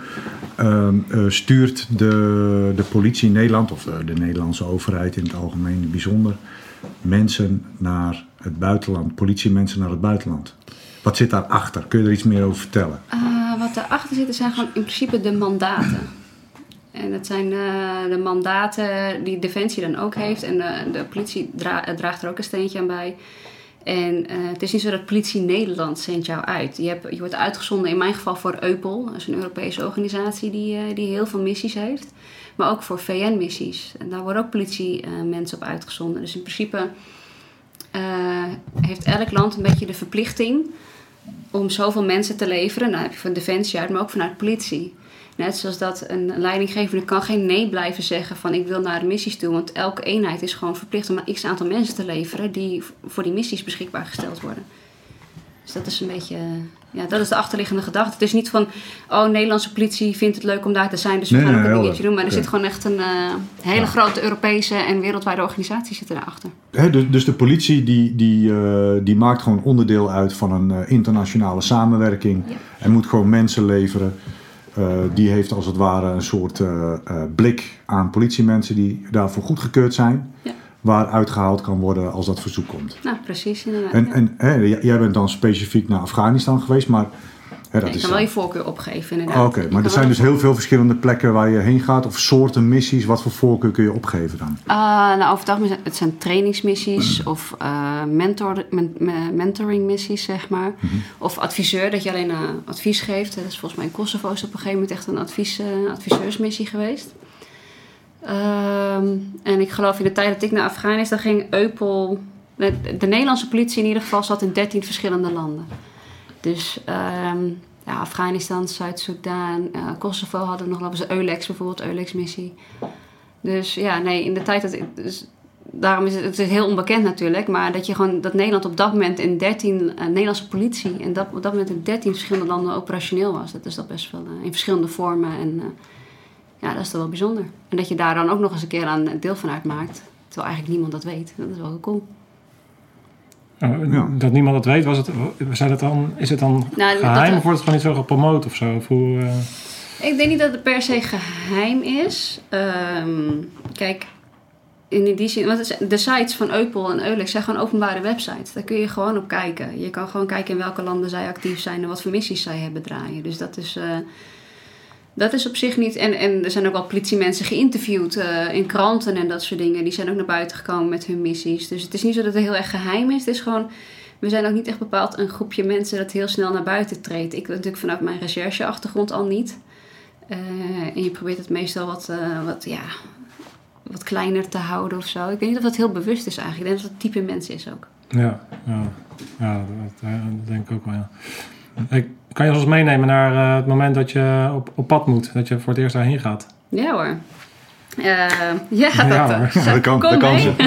ehm, eh, stuurt de, de politie in Nederland, of de, de Nederlandse overheid in het algemeen bijzonder, mensen naar het buitenland, politiemensen naar het buitenland? Wat zit daarachter? Kun je er iets meer over vertellen? Eh, wat daarachter zit, zijn gewoon in principe de mandaten. En dat zijn eh, de mandaten die Defensie dan ook heeft. En de politie dra- draagt er ook een steentje aan bij. En eh, het is niet zo dat politie Nederland zendt jou uit. Je, hebt, je wordt uitgezonden in mijn geval voor EUPOL. Dat is een Europese organisatie die, eh, die heel veel missies heeft. Maar ook voor VN-missies. En daar worden ook politiemensen op uitgezonden. Dus in principe eh, heeft elk land een beetje de verplichting om zoveel mensen te leveren. Nou heb je van Defensie uit, maar ook vanuit politie. Net zoals dat een leidinggevende kan geen nee blijven zeggen van ik wil naar de missies toe. Want elke eenheid is gewoon verplicht om een x aantal mensen te leveren die voor die missies beschikbaar gesteld worden. Dus dat is een beetje, ja, dat is de achterliggende gedachte. Het is niet van, oh, Nederlandse politie vindt het leuk om daar te zijn, dus we Nee, gaan ook een dingetje doen. Maar er zit gewoon echt een eh, hele grote Europese en wereldwijde organisatie zit erachter. Dus, dus de politie die, die, eh, die maakt gewoon onderdeel uit van een eh, internationale samenwerking. Ja. En moet gewoon mensen leveren. Eh, die heeft als het ware een soort eh, eh, blik aan politiemensen die daarvoor goedgekeurd zijn. Ja. Waar uitgehaald kan worden als dat verzoek komt. Nou, precies inderdaad. En, en hè, jij bent dan specifiek naar Afghanistan geweest, maar hè, dat Nee, je is kan wel je voorkeur opgeven inderdaad. Ah, Oké, maar er zijn dus heel veel verschillende plekken waar je heen gaat of soorten missies. Wat voor voorkeur kun je opgeven dan? Ah, nou, over het zijn het zijn trainingsmissies of eh, mentor, men- me- mentoringmissies, zeg maar. Of adviseur, dat je alleen eh, advies geeft. Dat is volgens mij in Kosovo is op een gegeven moment echt een advies, eh, adviseursmissie geweest. Ehm, en ik geloof in de tijd dat ik naar Afghanistan ging, Eupol... De, de Nederlandse politie in ieder geval zat in 13 verschillende landen. Dus ehm, ja, Afghanistan, Zuid-Soedan, eh, Kosovo hadden we nog wel eens Eulex bijvoorbeeld, Eulex-missie. Dus ja, nee, in de tijd dat. Dus daarom is het, is heel onbekend natuurlijk. Maar dat je gewoon dat Nederland op dat moment in 13 eh, Nederlandse politie. En dat, op dat moment in 13 verschillende landen operationeel was. Dat is dat best wel eh, in verschillende vormen. En ja, dat is toch wel bijzonder. En dat je daar dan ook nog eens een keer aan deel van uitmaakt. Terwijl eigenlijk niemand dat weet. Dat is wel heel cool. Oh, Ja. Dat niemand dat weet, was het, zijn het dan, is het dan Nou, geheim dat- of wordt het gewoon niet zo gepromoot of zo? Of hoe, eh, Ik denk niet dat het per se geheim is. Ehm, kijk, in die zin, want de sites van Eupol en Eulex zijn gewoon openbare websites. Daar kun je gewoon op kijken. Je kan gewoon kijken in welke landen zij actief zijn en wat voor missies zij hebben draaien. Dus dat is, eh, dat is op zich niet. En, en er zijn ook wel politiemensen geïnterviewd eh, in kranten en dat soort dingen. Die zijn ook naar buiten gekomen met hun missies. Dus het is niet zo dat het heel erg geheim is. Het is gewoon. We zijn ook niet echt bepaald een groepje mensen dat heel snel naar buiten treedt. Ik natuurlijk vanuit mijn rechercheachtergrond al niet. Eh, en je probeert het meestal wat, eh, wat, ja, wat kleiner te houden of zo. Ik weet niet of dat heel bewust is eigenlijk. Ik denk dat het type mens is ook. ja, ja, ja dat, denk ik ook wel. Ik, kan je ons meenemen naar eh, het moment dat je op, op pad moet? Dat je voor het eerst daarheen gaat? Ja hoor. Eh, ja, dat, Ja, eh, dat kan- kom dat kan ze. [LAUGHS]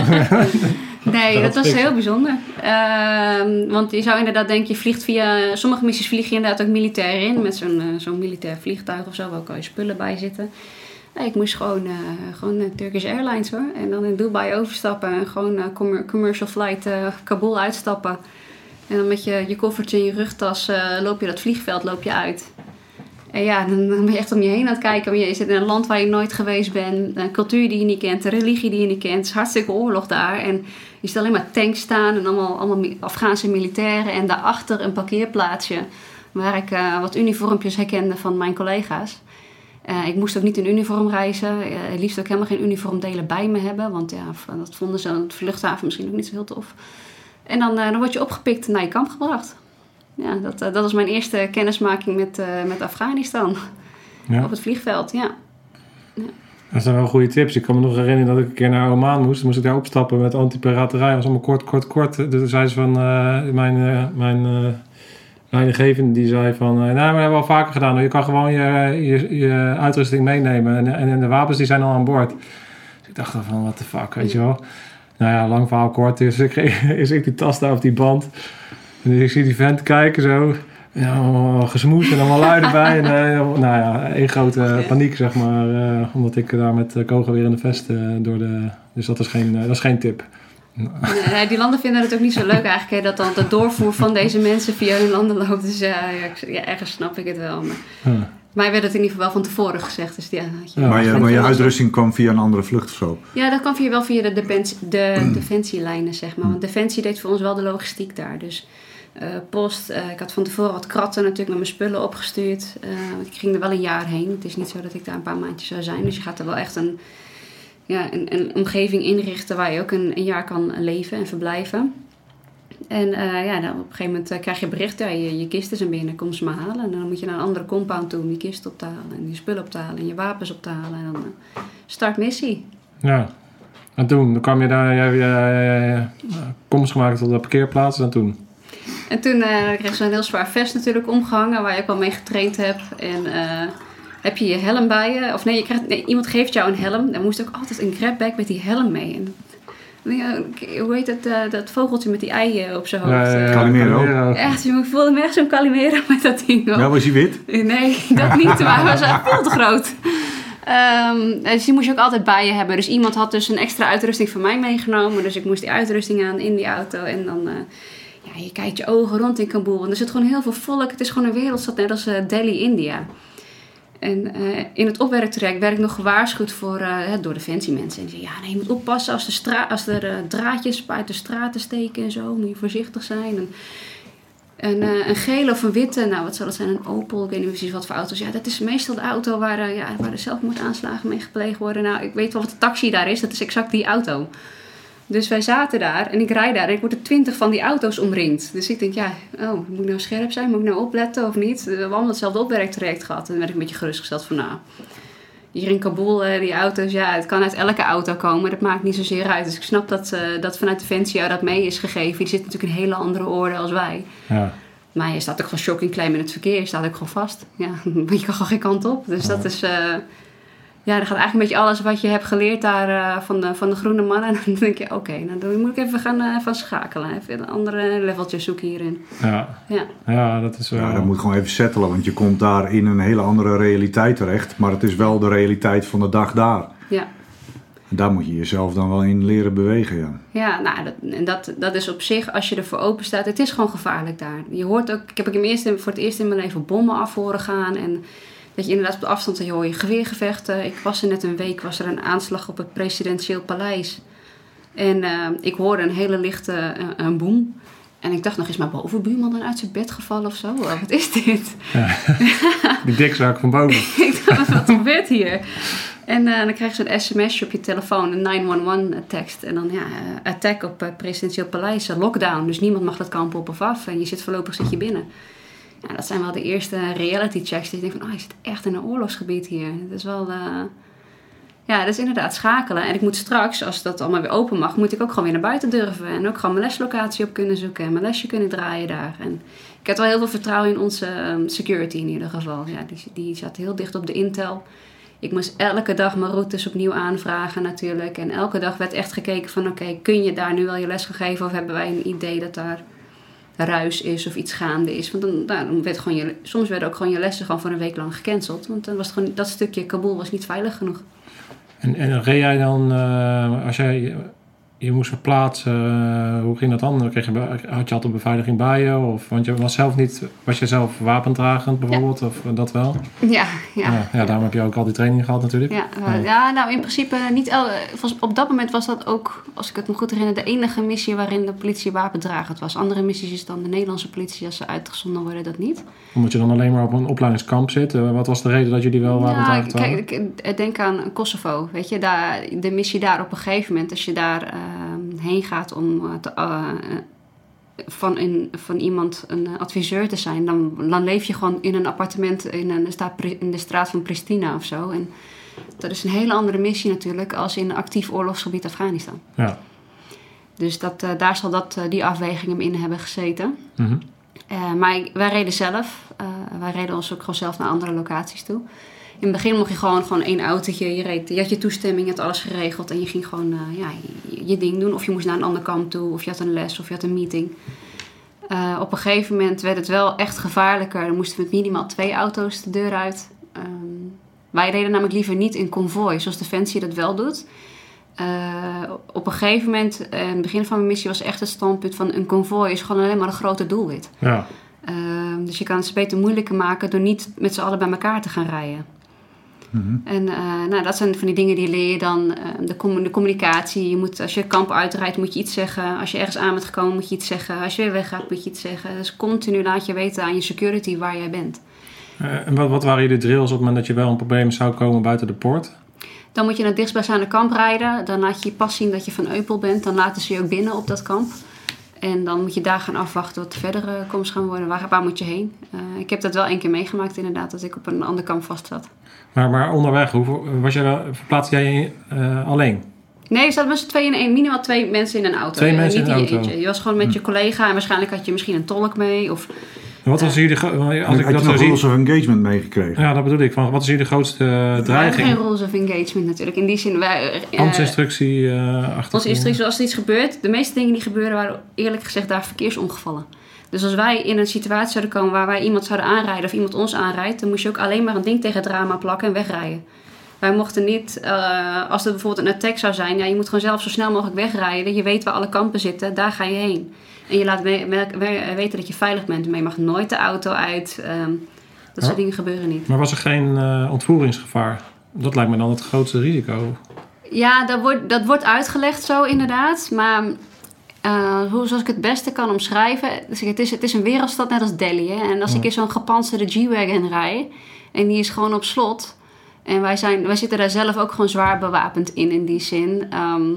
nee, Dat dat was heel bijzonder. Ehm, want je zou inderdaad denken, je vliegt via... Sommige missies vlieg je inderdaad ook militair in. Met zo'n zo'n militair vliegtuig of zo. Waar ook al je spullen bij zitten. Nee, ik moest gewoon, eh, gewoon Turkish Airlines hoor. En dan in Dubai overstappen. En gewoon commer- commercial flight eh, Kabul uitstappen. En dan met je, je koffertje in je rugtas eh, loop je dat vliegveld loop je uit. En ja, dan, ben je echt om je heen aan het kijken. Want je zit in een land waar je nooit geweest bent. Een cultuur die je niet kent. Een religie die je niet kent. Het is hartstikke oorlog daar. En je ziet alleen maar tanks staan. En allemaal, allemaal Afghaanse militairen. En daarachter een parkeerplaatsje. Waar ik eh, wat uniformpjes herkende van mijn collega's. Eh, ik moest ook niet in uniform reizen. Liefst ook helemaal geen uniformdelen bij me hebben. Want ja, dat vonden ze aan het vluchthaven misschien ook niet zo heel tof. En dan, eh, dan word je opgepikt en naar je kamp gebracht. Ja, dat, eh, dat was mijn eerste kennismaking met, eh, met Afghanistan. Ja. Op het vliegveld, ja. Dat zijn wel goede tips. Ik kan me nog herinneren dat ik een keer naar Oman moest. Toen moest ik daar opstappen met anti-piraterij. Dat was allemaal kort, kort, kort. Toen zei ze van... mijn eh, mijn leidinggevende die zei van... nou, we hebben we al vaker gedaan. Je kan gewoon je, je, je uitrusting meenemen. En, en, en de wapens die zijn al aan boord. Dus ik dacht dan van, what the fuck, weet je wel. Nou ja, lang verhaal kort. Dus ik, is [LAUGHS] ik die tas daar op die band. En ik zie die vent kijken zo... Ja, gesmoed en allemaal lui erbij. En, eh, nou ja, één grote paniek, zeg maar. eh, omdat ik daar met uh, kogel weer in de vest eh, door de... Dus dat is geen, eh, dat is geen tip. Nee, die landen vinden het ook niet zo leuk eigenlijk, hè, dat dan de doorvoer van deze mensen via hun landen loopt. Dus ja, ergens snap ik het wel. Maar. Mij werd het in ieder geval wel van tevoren gezegd. Dus ja, had je- Ja. maar, je, maar je uitrusting kwam via een andere vlucht of zo. Ja, dat kwam via, wel via de, defens- de defensielijnen, zeg maar. Want Defensie deed voor ons wel de logistiek daar. Dus eh, post, eh, ik had van tevoren wat kratten natuurlijk met mijn spullen opgestuurd. Eh, ik ging er wel een jaar heen. Het is niet zo dat ik daar een paar maandjes zou zijn. Dus je gaat er wel echt een, ja, een, een omgeving inrichten waar je ook een, een jaar kan leven en verblijven. En eh, ja, dan op een gegeven moment eh, krijg je bericht, ja, je, je kisten zijn binnen, kom ze maar halen. En dan moet je naar een andere compound toe om die kist op te halen. En je spullen op te halen en je wapens op te halen. En dan eh, start missie. Ja. En toen, dan kwam je daar, jij jij komst gemaakt tot de parkeerplaats en toen. En toen kreeg je zo'n heel zwaar vest natuurlijk omgehangen, waar je ook wel mee getraind hebt. En heb je je helm bij je? Of nee, je krijgt, nee, iemand geeft jou een helm. Dan moest ook altijd een grabbag met die helm mee. En hoe heet dat, eh, dat vogeltje met die eieren op zijn hoofd? Ja, Calimero. Echt, ik voelde me echt zo'n Calimero [LAUGHS] met dat ding. Ja, was hij wit? Nee, dat niet, maar hij was echt veel te groot. Ehm, dus die moest je ook altijd bij je hebben. Dus iemand had dus een extra uitrusting van mij meegenomen. Dus ik moest die uitrusting aan in die auto. En dan, eh, ja, je kijkt je ogen rond in Kabul. Want er zit gewoon heel veel volk. Het is gewoon een wereldstad, net als eh, Delhi, India. En eh, in het opwerktraject werd ik nog gewaarschuwd voor, hè, door defensiemensen. En die ja, nee, je moet oppassen als, de als er eh, draadjes uit de straten steken en zo. Moet je voorzichtig zijn. En, eh, een gele of een witte, nou wat zal het zijn, een Opel, ik weet niet precies wat voor auto's. Ja, dat is meestal de auto waar, ja, waar de zelfmoordaanslagen mee gepleegd worden. Nou, ik weet wel wat de taxi daar is, dat is exact die auto. Dus wij zaten daar en ik rijd daar en ik word er twintig van die auto's omringd. Dus ik denk, ja, oh, moet ik nou scherp zijn? Moet ik nou opletten of niet? We hebben allemaal hetzelfde opwerktraject gehad. En dan werd ik een beetje gerustgesteld van, nou, hier in Kabul, die auto's, ja, het kan uit elke auto komen. Dat maakt niet zozeer uit. Dus ik snap dat, eh, dat vanuit Defensie jou dat mee is gegeven. Die zit natuurlijk in een hele andere orde als wij. Ja. Maar je staat ook gewoon shocking klein in het verkeer. Je staat ook gewoon vast. Ja, [LAUGHS] je kan gewoon geen kant op. Dus dat is... eh, ja, dan gaat eigenlijk een beetje alles wat je hebt geleerd daar eh, van, de, van de groene mannen. [LAUGHS] En dan denk je, oké, nou dan moet ik even gaan eh, van schakelen. Even een andere leveltje zoeken hierin. Ja. Ja, ja, dat is wel... Ja, dat moet gewoon even settelen, want je komt daar in een hele andere realiteit terecht. Maar het is wel de realiteit van de dag daar. ja. En daar moet je jezelf dan wel in leren bewegen, ja. Ja, nou, dat, en dat, dat is op zich, als je ervoor open staat, het is gewoon gevaarlijk daar. Je hoort ook, ik heb mijn eerste, voor het eerst in mijn leven bommen af horen gaan. En dat je inderdaad op de afstand hoor je geweergevechten. Ik was er net een week, was er een aanslag op het presidentieel paleis. En eh, ik hoorde een hele lichte eh, een boom. En ik dacht nog, is mijn bovenbuurman dan uit zijn bed gevallen of zo? Oh, wat is dit? [LAUGHS] Die dikzak van boven. [LAUGHS] ik dacht, wat gebeurt hier? En eh, dan krijg je zo'n sms'je op je telefoon, een 911 tekst. En dan ja, attack op uh, presidentieel paleis, lockdown. Dus niemand mag dat kamp op of af. En je zit voorlopig zit je binnen. Ja, dat zijn wel de eerste reality checks. Dat je denkt van, oh, je zit echt in een oorlogsgebied hier. Dat is wel... eh, Ja, dat is inderdaad schakelen. En ik moet straks, als dat allemaal weer open mag, moet ik ook gewoon weer naar buiten durven. En ook gewoon mijn leslocatie op kunnen zoeken. En mijn lesje kunnen draaien daar. En ik heb wel heel veel vertrouwen in onze ehm, security in ieder geval. Ja, die, die zat heel dicht op de intel. Ik moest elke dag mijn routes opnieuw aanvragen natuurlijk. En elke dag werd echt gekeken van oké, kun je daar nu wel je les gaan geven? Of hebben wij een idee dat daar ruis is of iets gaande is? Want dan, nou, dan werd gewoon je, soms werden ook gewoon je lessen gewoon voor een week lang gecanceld. Want dan was het gewoon, dat stukje Kabul was niet veilig genoeg. En, en reed jij dan, eh, als jij je moest verplaatsen, eh, hoe ging dat dan? Kreeg je, had je altijd een beveiliging bij je? Of, want je was zelf niet, was je zelf wapendragend bijvoorbeeld? Of dat wel? Ja, ja. Ja, ja, daarom heb je ook al die training gehad natuurlijk. Ja, eh, ja, nou in principe niet el, op dat moment was dat ook, als ik het me goed herinner, de enige missie waarin de politie wapendragend was. Andere missies is dan de Nederlandse politie, als ze uitgezonden worden, dat niet. Omdat je dan alleen maar op een opleidingskamp zit. Eh, Wat was de reden dat jullie wel Ja, wapendragend kijk, hadden? ik denk aan Kosovo. Weet je, daar, de missie daar op een gegeven moment, als je daar heen gaat om eh, te, eh, van, een, van iemand een adviseur te zijn, dan, dan leef je gewoon in een appartement in, een, in de straat van Pristina of zo. En dat is een hele andere missie natuurlijk als in een actief oorlogsgebied Afghanistan. Ja. Dus dat, eh, daar zal dat, eh, die afweging hem in hebben gezeten. Mhm. Eh, maar wij reden zelf. eh, wij reden ons ook gewoon zelf naar andere locaties toe. In het begin mocht je gewoon, gewoon één autootje. Je, reed, je had je toestemming, je had alles geregeld. En je ging gewoon eh, ja, je, je ding doen. Of je moest naar een ander kamp toe. Of je had een les. Of je had een meeting. Eh, op een gegeven moment werd het wel echt gevaarlijker. Dan moesten we met minimaal twee auto's de deur uit. Ehm, wij reden namelijk liever niet in konvooi, zoals Defensie dat wel doet. Eh, op een gegeven moment, in het begin van mijn missie was echt het standpunt van een konvooi is gewoon alleen maar een grote doelwit. Ja. Ehm, dus je kan het beter moeilijker maken door niet met z'n allen bij elkaar te gaan rijden. En eh, nou, dat zijn van die dingen die leer je dan. eh, de, de communicatie. Je moet, als je kamp uitrijdt, moet je iets zeggen. Als je ergens aan bent gekomen, moet je iets zeggen. Als je weer weggaat, moet je iets zeggen. Dus continu laat je weten aan je security waar jij bent. Eh, en wat, wat waren jullie drills op het moment dat je wel een probleem zou komen buiten de poort? Dan moet je naar het dichtstbijzijnde kamp rijden. Dan laat je je pas zien dat je van Eupel bent. Dan laten ze je ook binnen op dat kamp. En dan moet je daar gaan afwachten wat de verdere komst gaan worden. Waar, waar moet je heen? Ik heb dat wel één keer meegemaakt inderdaad. Dat ik op een ander kamp vast zat. Maar, maar onderweg, hoe, was jij verplaatste jij je eh, alleen? Nee, je zat met z'n tweeën in één. Minimaal twee mensen in een auto. Twee Eh, mensen niet in een auto. eentje. Je was gewoon met je collega. En waarschijnlijk had je misschien een tolk mee. Of Wat was hier de... Als Had ik je dat zo nog zie... rules of engagement meegekregen? Ja, dat bedoel ik. Van, wat is hier de grootste eh, We hebben dreiging? geen rules of engagement natuurlijk. In die zin, wij, eh achter. Onze instructie, als er iets gebeurt, de meeste dingen die gebeuren waren eerlijk gezegd daar verkeersongevallen. Dus als wij in een situatie zouden komen waar wij iemand zouden aanrijden of iemand ons aanrijdt, dan moest je ook alleen maar een ding tegen het raam aan plakken en wegrijden. Wij mochten niet, eh, als er bijvoorbeeld een attack zou zijn, ja, je moet gewoon zelf zo snel mogelijk wegrijden. Je weet waar alle kampen zitten, daar ga je heen. En je laat we- we- we- weten dat je veilig bent, maar je mag nooit de auto uit. ehm, dat soort Ja. dingen gebeuren niet. Maar was er geen eh, ontvoeringsgevaar? Dat lijkt me dan het grootste risico. Ja, dat wordt, dat wordt uitgelegd zo inderdaad. Maar eh, hoe, zoals ik het beste kan omschrijven... Dus het, is, het is een wereldstad net als Delhi. Hè? En als ik in zo'n gepantserde G-Wagon rij... en die is gewoon op slot... en wij, zijn, wij zitten daar zelf ook gewoon zwaar bewapend in, in die zin... Ehm,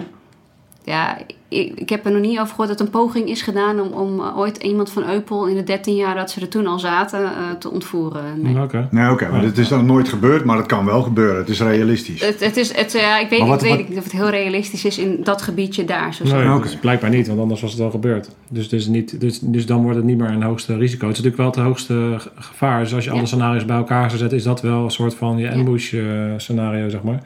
ja, ik, ik heb er nog niet over gehoord dat een poging is gedaan... om, om eh, ooit iemand van Eupel in de 13 jaar dat ze er toen al zaten... eh, te ontvoeren. Nee. Oké. Nee, oké, maar dit is dan nooit gebeurd, maar het kan wel gebeuren. Het is realistisch. Het, het is, het, ja, ik weet, Maar wat- ik weet wat- niet of het heel realistisch is in dat gebiedje daar. Zo Nee, Oké. dus blijkbaar niet, want anders was het al gebeurd. Dus, dus, niet, dus, dus dan wordt het niet meer een hoogste risico. Het is natuurlijk wel het hoogste ge- gevaar. Dus als je Ja. alle scenario's bij elkaar zou zetten, is dat wel een soort van je ambush eh, scenario, zeg maar.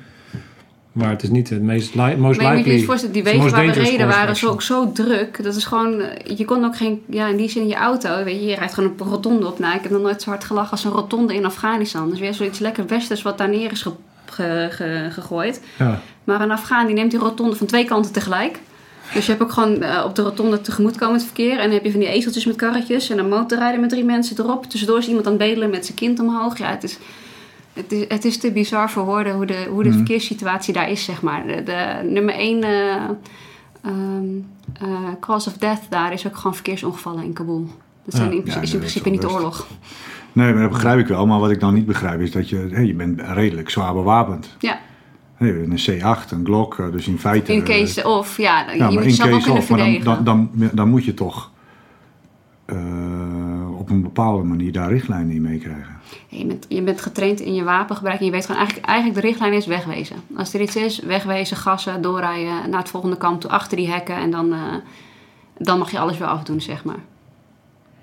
Maar het is niet het meest li most Maar je moet je likely. eens voorstellen, die it's the wegen most waar we dangerous reden waren zo, ook zo druk. Dat is gewoon, eh, je kon ook geen, ja in die zin in je auto, weet je, je rijdt gewoon een rotonde op. Nou, ik heb nog nooit zo hard gelachen als een rotonde in Afghanistan. Dus weer zoiets lekker westers wat daar neer is ge- ge- ge- gegooid. Ja. Maar een Afghaan die neemt die rotonde van twee kanten tegelijk. Dus je hebt ook gewoon eh, op de rotonde tegemoetkomend verkeer. En dan heb je van die ezeltjes met karretjes en een motorrijder met drie mensen erop. Tussendoor is iemand aan het bedelen met zijn kind omhoog. Ja, het is, het is, het is te bizar voor woorden hoe de, hoe de Mhm. verkeerssituatie daar is, zeg maar. De, de nummer één eh, ehm, eh, cause of death daar is ook gewoon verkeersongevallen in Kabul. Dat zijn Ja. in, is in principe niet de oorlog. Nee, maar dat begrijp ik wel. Maar wat ik dan niet begrijp is dat je, hey, je bent redelijk zwaar bewapend. Ja, Hey, een C8, een Glock, eh, dus in feite... in case of, ja, ja, je moet in jezelf ook case kunnen of, maar dan, dan, dan, dan moet je toch een bepaalde manier daar richtlijnen in meekrijgen. Je bent, je bent getraind in je wapengebruik en je weet gewoon eigenlijk, eigenlijk de richtlijn is wegwezen. Als er iets is, wegwezen, gassen, doorrijden naar het volgende kamp toe, achter die hekken en dan, eh, dan mag je alles weer afdoen, zeg maar.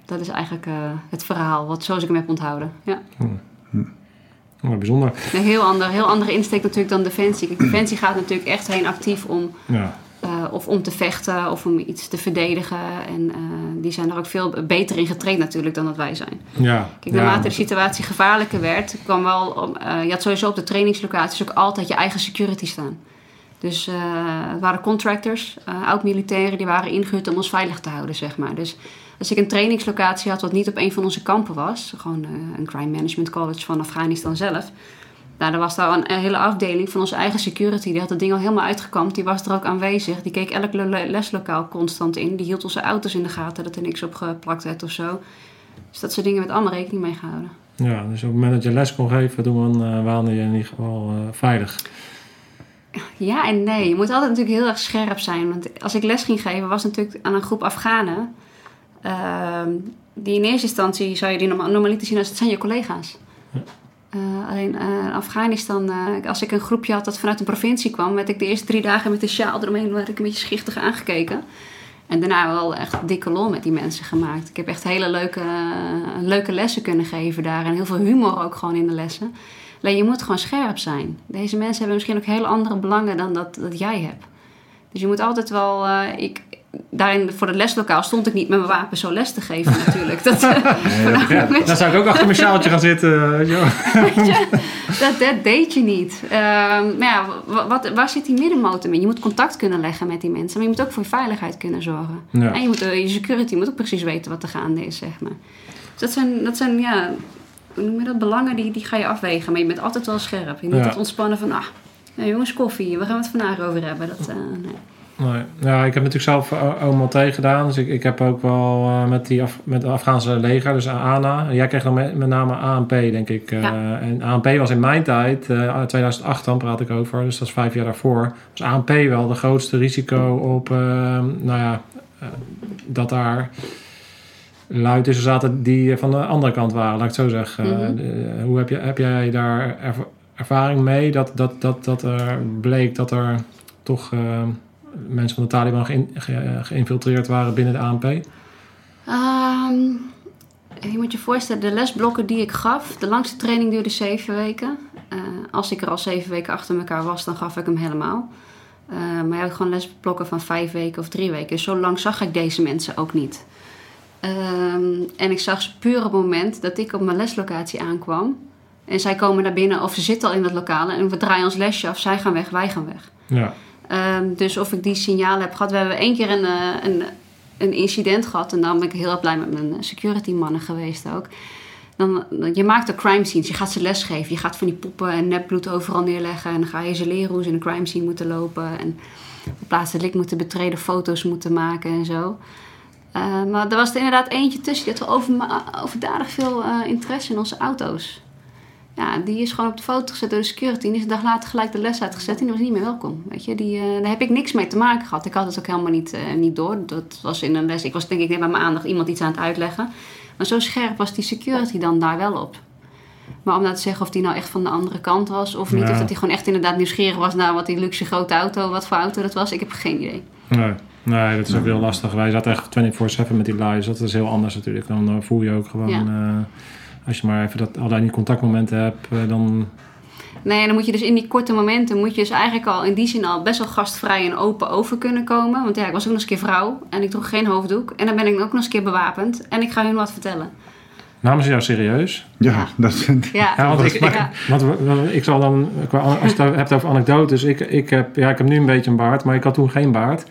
Dat is eigenlijk eh, het verhaal, wat, zoals ik hem heb onthouden. Ja. Oh, bijzonder. Een heel, ander, heel andere insteek natuurlijk dan Defensie. Kijk, Defensie gaat natuurlijk echt heen actief om, Ja. Eh, of om te vechten of om iets te verdedigen. En eh, die zijn er ook veel beter in getraind natuurlijk dan dat wij zijn. Ja. Kijk, ja, naarmate de situatie gevaarlijker werd, kwam wel. om- eh, je had sowieso op de trainingslocaties ook altijd je eigen security staan. Dus het waren contractors, oud-militairen, die waren ingehuurd om ons veilig te houden, zeg maar. Dus als ik een trainingslocatie had wat niet op een van onze kampen was, gewoon een crime management college van Afghanistan zelf. Nou, dan was daar een, een hele afdeling van onze eigen security. Die had het ding al helemaal uitgekampt. Die was er ook aanwezig. Die keek elk le- leslokaal constant in. Die hield onze auto's in de gaten, dat er niks op geplakt werd of zo. Dus dat soort dingen werd allemaal rekening mee gehouden. Ja, dus op het moment dat je les kon geven, toen uh, waande je in ieder geval uh, veilig. Ja en nee. Je moet altijd natuurlijk heel erg scherp zijn. Want als ik les ging geven, was het natuurlijk aan een groep Afghanen. Uh, die in eerste instantie zou je die normaal, normaliter zien als het zijn je collega's. Uh, alleen uh, Afghanistan, uh, als ik een groepje had dat vanuit een provincie kwam, werd ik de eerste drie dagen met een sjaal eromheen werd ik een beetje schichtig aangekeken. En daarna wel echt dikke lol met die mensen gemaakt. Ik heb echt hele leuke, leuke lessen kunnen geven daar. En heel veel humor ook gewoon in de lessen. Alleen je moet gewoon scherp zijn. Deze mensen hebben misschien ook hele andere belangen dan dat, dat jij hebt. Dus je moet altijd wel. Ik, daarin voor het leslokaal stond ik niet met mijn wapen zo les te geven, natuurlijk. Dat, [LAUGHS] [LAUGHS] nee, ja, dan zou ik ook achter mijn sjaaltje gaan zitten. Weet je, [LAUGHS] dat, dat deed je niet. Uh, maar ja, wat, waar zit die middenmotor in? Je moet contact kunnen leggen met die mensen, maar je moet ook voor je veiligheid kunnen zorgen. Ja. En je, moet, je security moet ook precies weten wat er gaande is, zeg maar. Dus dat zijn, dat zijn ja, hoe noem je dat, belangen die, die ga je afwegen. Maar je bent altijd wel scherp. Je moet ja. het ontspannen van, ah, ja, jongens, koffie, we gaan het vandaag over hebben. Dat, uh, nee. Nee. Ja, ik heb natuurlijk zelf allemaal tegen gedaan. Dus ik, ik heb ook wel uh, met, die Af, met het Afghaanse leger, dus ANA. Jij kreeg dan met, met name ANP, denk ik. Uh, ja. En ANP was in mijn tijd, uh, 2008 dan praat ik over, dus dat is vijf jaar daarvoor. Was ANP wel de grootste risico op, nou ja, dat daar lui tussen zaten die van de andere kant waren, laat ik het zo zeggen. Mm -hmm. hoe heb, je, heb jij daar erv ervaring mee dat, dat, dat, dat er bleek dat er toch mensen van de Taliban ge ge geïnfiltreerd waren binnen de ANP? Um, je moet je voorstellen, de lesblokken die ik gaf, de langste training duurde zeven weken. Eh, als ik er al zeven weken achter elkaar was, dan gaf ik hem helemaal. Eh, maar je had gewoon lesblokken van vijf weken of drie weken. Dus zo lang zag ik deze mensen ook niet. Ehm, en ik zag ze puur op het moment dat ik op mijn leslocatie aankwam. En zij komen naar binnen of ze zitten al in het lokaal en we draaien ons lesje af. Zij gaan weg, wij gaan weg. Ja. Ehm, dus of ik die signalen heb gehad. We hebben één keer een, eh, een, een incident gehad. En dan ben ik heel blij met mijn security mannen geweest ook. Dan, je maakt de crime scenes. Je gaat ze lesgeven. Je gaat van die poppen en nepbloed overal neerleggen. En dan ga je ze leren hoe ze in een crime scene moeten lopen. En op plaatselijk moeten betreden, foto's moeten maken en zo. Uh, maar er was er inderdaad eentje tussen. Die had wel over, overdadig veel interesse in onze auto's. Ja, die is gewoon op de foto gezet door de security. En die is een dag later gelijk de les uitgezet. En die was niet meer welkom. Weet je, die, uh, daar heb ik niks mee te maken gehad. Ik had het ook helemaal niet, niet door. Dat was in een les. Ik was denk ik net bij mijn aandacht iemand iets aan het uitleggen. Maar zo scherp was die security dan daar wel op. Maar om nou te zeggen of die nou echt van de andere kant was of niet. Ja. Of dat hij gewoon echt inderdaad nieuwsgierig was naar wat die luxe grote auto, wat voor auto dat was. Ik heb geen idee. Nee. Nee, dat is ook heel lastig. Wij zaten echt 24-7 met die lives. Dat is heel anders natuurlijk. Dan uh, voel je ook gewoon... Ja. Uh, als je maar even dat, alleen die contactmomenten hebt, uh, dan... Nee, dan moet je dus in die korte momenten... moet je dus eigenlijk al in die zin al best wel gastvrij en open over kunnen komen. Want ja, ik was ook nog eens een keer vrouw. En ik droeg geen hoofddoek. En dan ben ik ook nog eens een keer bewapend. En ik ga hun wat vertellen. Namen ze jou serieus? Ja, Ja. dat is... Ja, Ja, want ik, ik, ja. want ik zal dan, qua- als je het hebt over anekdotes, ik, ik, heb, ja, ik heb nu een beetje een baard, maar ik had toen geen baard.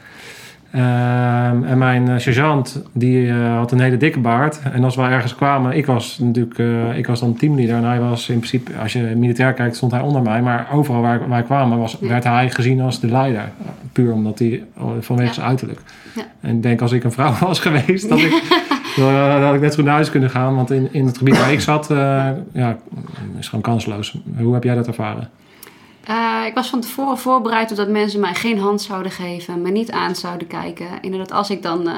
Ehm, en mijn eh, sergeant, die eh, had een hele dikke baard. En als we ergens kwamen, ik was natuurlijk, eh, ik was dan teamleader. En hij was in principe, als je militair kijkt, stond hij onder mij. Maar overal waar wij kwamen, was, werd hij gezien als de leider. Puur omdat hij, vanwege Ja. zijn uiterlijk. Ja. En ik denk, als ik een vrouw [LAUGHS] was geweest, dat ik, [LAUGHS] dan had ik net zo naar huis kunnen gaan. Want in, in het gebied waar ik zat, ja, is gewoon kansloos. Hoe heb jij dat ervaren? Eh, ik was van tevoren voorbereid op dat mensen mij geen hand zouden geven, me niet aan zouden kijken. Inderdaad, als ik dan, eh,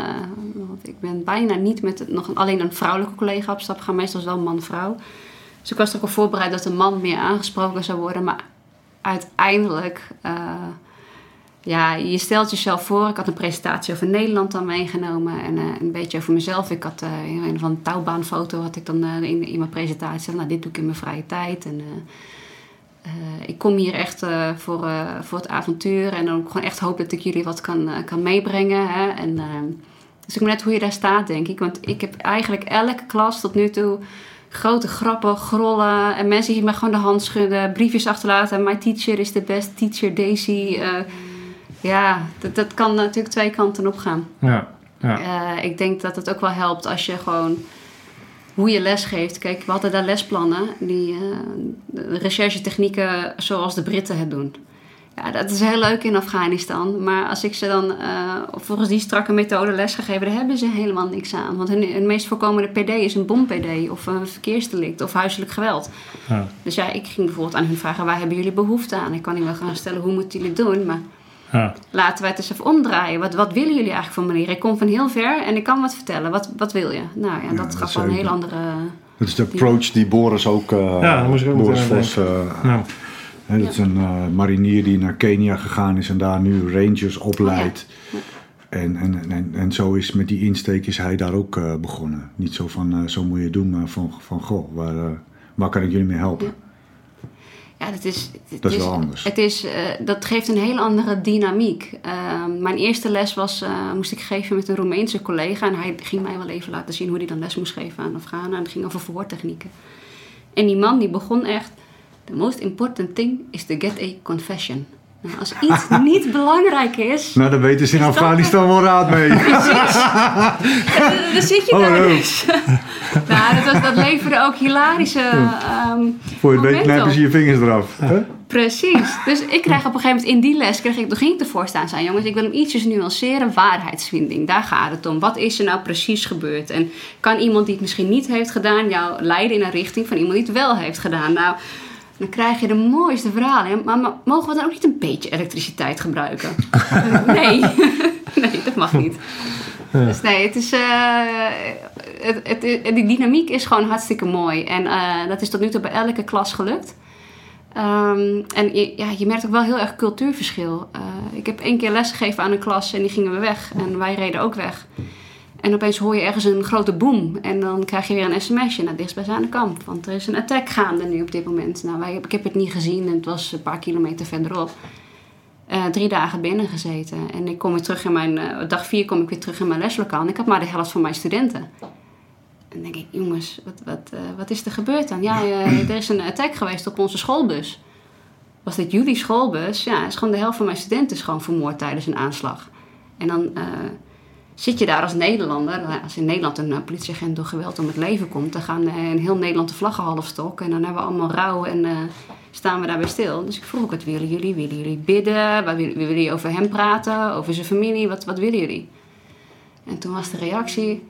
want ik ben bijna niet met nog een- alleen een vrouwelijke collega op stap gaan, meestal wel man-vrouw. Dus ik was er ook al voorbereid dat een man meer aangesproken zou worden, maar uiteindelijk, eh, ja, je stelt jezelf voor. Ik had een presentatie over Nederland dan meegenomen en een beetje over mezelf. Ik had een van een touwbaanfoto had ik dan in, in mijn presentatie. Nou, dit doe ik in mijn vrije tijd en... eh, ik kom hier echt eh, voor, eh, voor het avontuur en ook gewoon echt hoop dat ik jullie wat kan, kan meebrengen. Hè? En, dus ik ben net hoe je daar staat, denk ik. Want ik heb eigenlijk elke klas tot nu toe grote grappen, grollen en mensen die me gewoon de hand schudden, briefjes achterlaten. My teacher is the best teacher, Daisy. Ja, dat, dat kan natuurlijk twee kanten op gaan. Ja, ja. Ik denk dat het ook wel helpt als je gewoon hoe je les geeft. Kijk, we hadden daar lesplannen, die de recherchetechnieken zoals de Britten het doen. Ja, dat is heel leuk in Afghanistan. Maar als ik ze dan eh, volgens die strakke methode les ga geven, daar hebben ze helemaal niks aan. Want hun, hun meest voorkomende PD is een bom-PD of een verkeersdelict of huiselijk geweld. ja. Dus ja, ik ging bijvoorbeeld aan hun vragen, waar hebben jullie behoefte aan? Ik kan niet wel gaan stellen, hoe moeten jullie het doen? Maar ja. Laten wij het eens even omdraaien. Wat, wat willen jullie eigenlijk van meneer? Ik kom van heel ver en ik kan wat vertellen. Wat, wat wil je? Nou ja, Ja, dat dat gaf wel een heel andere... Dat is de approach die Boris ook... eh Ja, moest ik ook Boris Vos... eh, Nou, dat is een eh, marinier die naar Kenia gegaan is en daar nu rangers opleidt. Ja. En, en, en, en zo is met die insteek is hij daar ook eh, begonnen. Niet zo van, eh, zo moet je het doen, maar van, van goh, waar, eh, waar kan ik jullie mee helpen? Ja. Dat is... het Dat is wel anders. Het is, eh, dat geeft een heel andere dynamiek. Ehm, mijn eerste les was, eh, moest ik geven met een Roemeense collega. En hij ging mij wel even laten zien hoe hij dan les moest geven aan Afghanen. En het ging over verwoordtechnieken. En die man die begon echt... The most important thing is to get a confession. Nou, als iets [LAUGHS] niet belangrijk is... Nou, daar weten ze in Afghanistan wel raad mee. [LAUGHS] [LAUGHS] Dan zit je daar no. dus. nou, dat, was, dat leverde ook hilarische ehm, Voor je het weet knijpen ze je vingers eraf. hè? Precies. Dus ik krijg op een gegeven moment in die les, kreeg ik, toen ging ik ervoor staan zijn, jongens, ik wil hem ietsjes nuanceren. Waarheidsvinding, daar gaat het om. Wat is er nou precies gebeurd? En kan iemand die het misschien niet heeft gedaan, jou leiden in een richting van iemand die het wel heeft gedaan? Nou, dan krijg je de mooiste verhalen. Maar, mogen we dan ook niet een beetje elektriciteit gebruiken? [LAUGHS] nee. [LAUGHS] nee, dat mag niet. Dus nee, het is, eh, het, het, het- die dynamiek is gewoon hartstikke mooi. En eh, dat is tot nu toe bij elke klas gelukt. Ehm, en je, ja, je merkt ook wel heel erg cultuurverschil. Eh, ik heb één keer lesgegeven aan een klas en die gingen we weg. En wij reden ook weg. En opeens hoor je ergens een grote boom. En dan krijg je weer een sms'je naar dichtstbijzijnde kamp. Want er is een attack gaande nu op dit moment. Nou, wij, ik heb het niet gezien en het was een paar kilometer verderop. Eh, drie dagen binnen gezeten. En ik kom weer terug in mijn... eh, dag vier kom ik weer terug in mijn leslokaal. En ik had maar de helft van mijn studenten. En dan denk ik, jongens, wat, wat, eh, wat is er gebeurd dan? Ja, [CLEARS THROAT] er is een attack geweest op onze schoolbus. Was dit jullie schoolbus? Ja, is gewoon de helft van mijn studenten is gewoon vermoord tijdens een aanslag. En dan zit je daar als Nederlander. Nou, Als in Nederland een eh, politieagent door geweld om het leven komt, dan gaan eh, in heel Nederland de vlaggen half stok. En dan hebben we allemaal rouw en eh, staan we daarbij stil. Dus ik vroeg ook, wat willen jullie? Willen jullie bidden? Wat willen, willen jullie over hem praten? Over zijn familie? Wat, wat willen jullie? En toen was de reactie,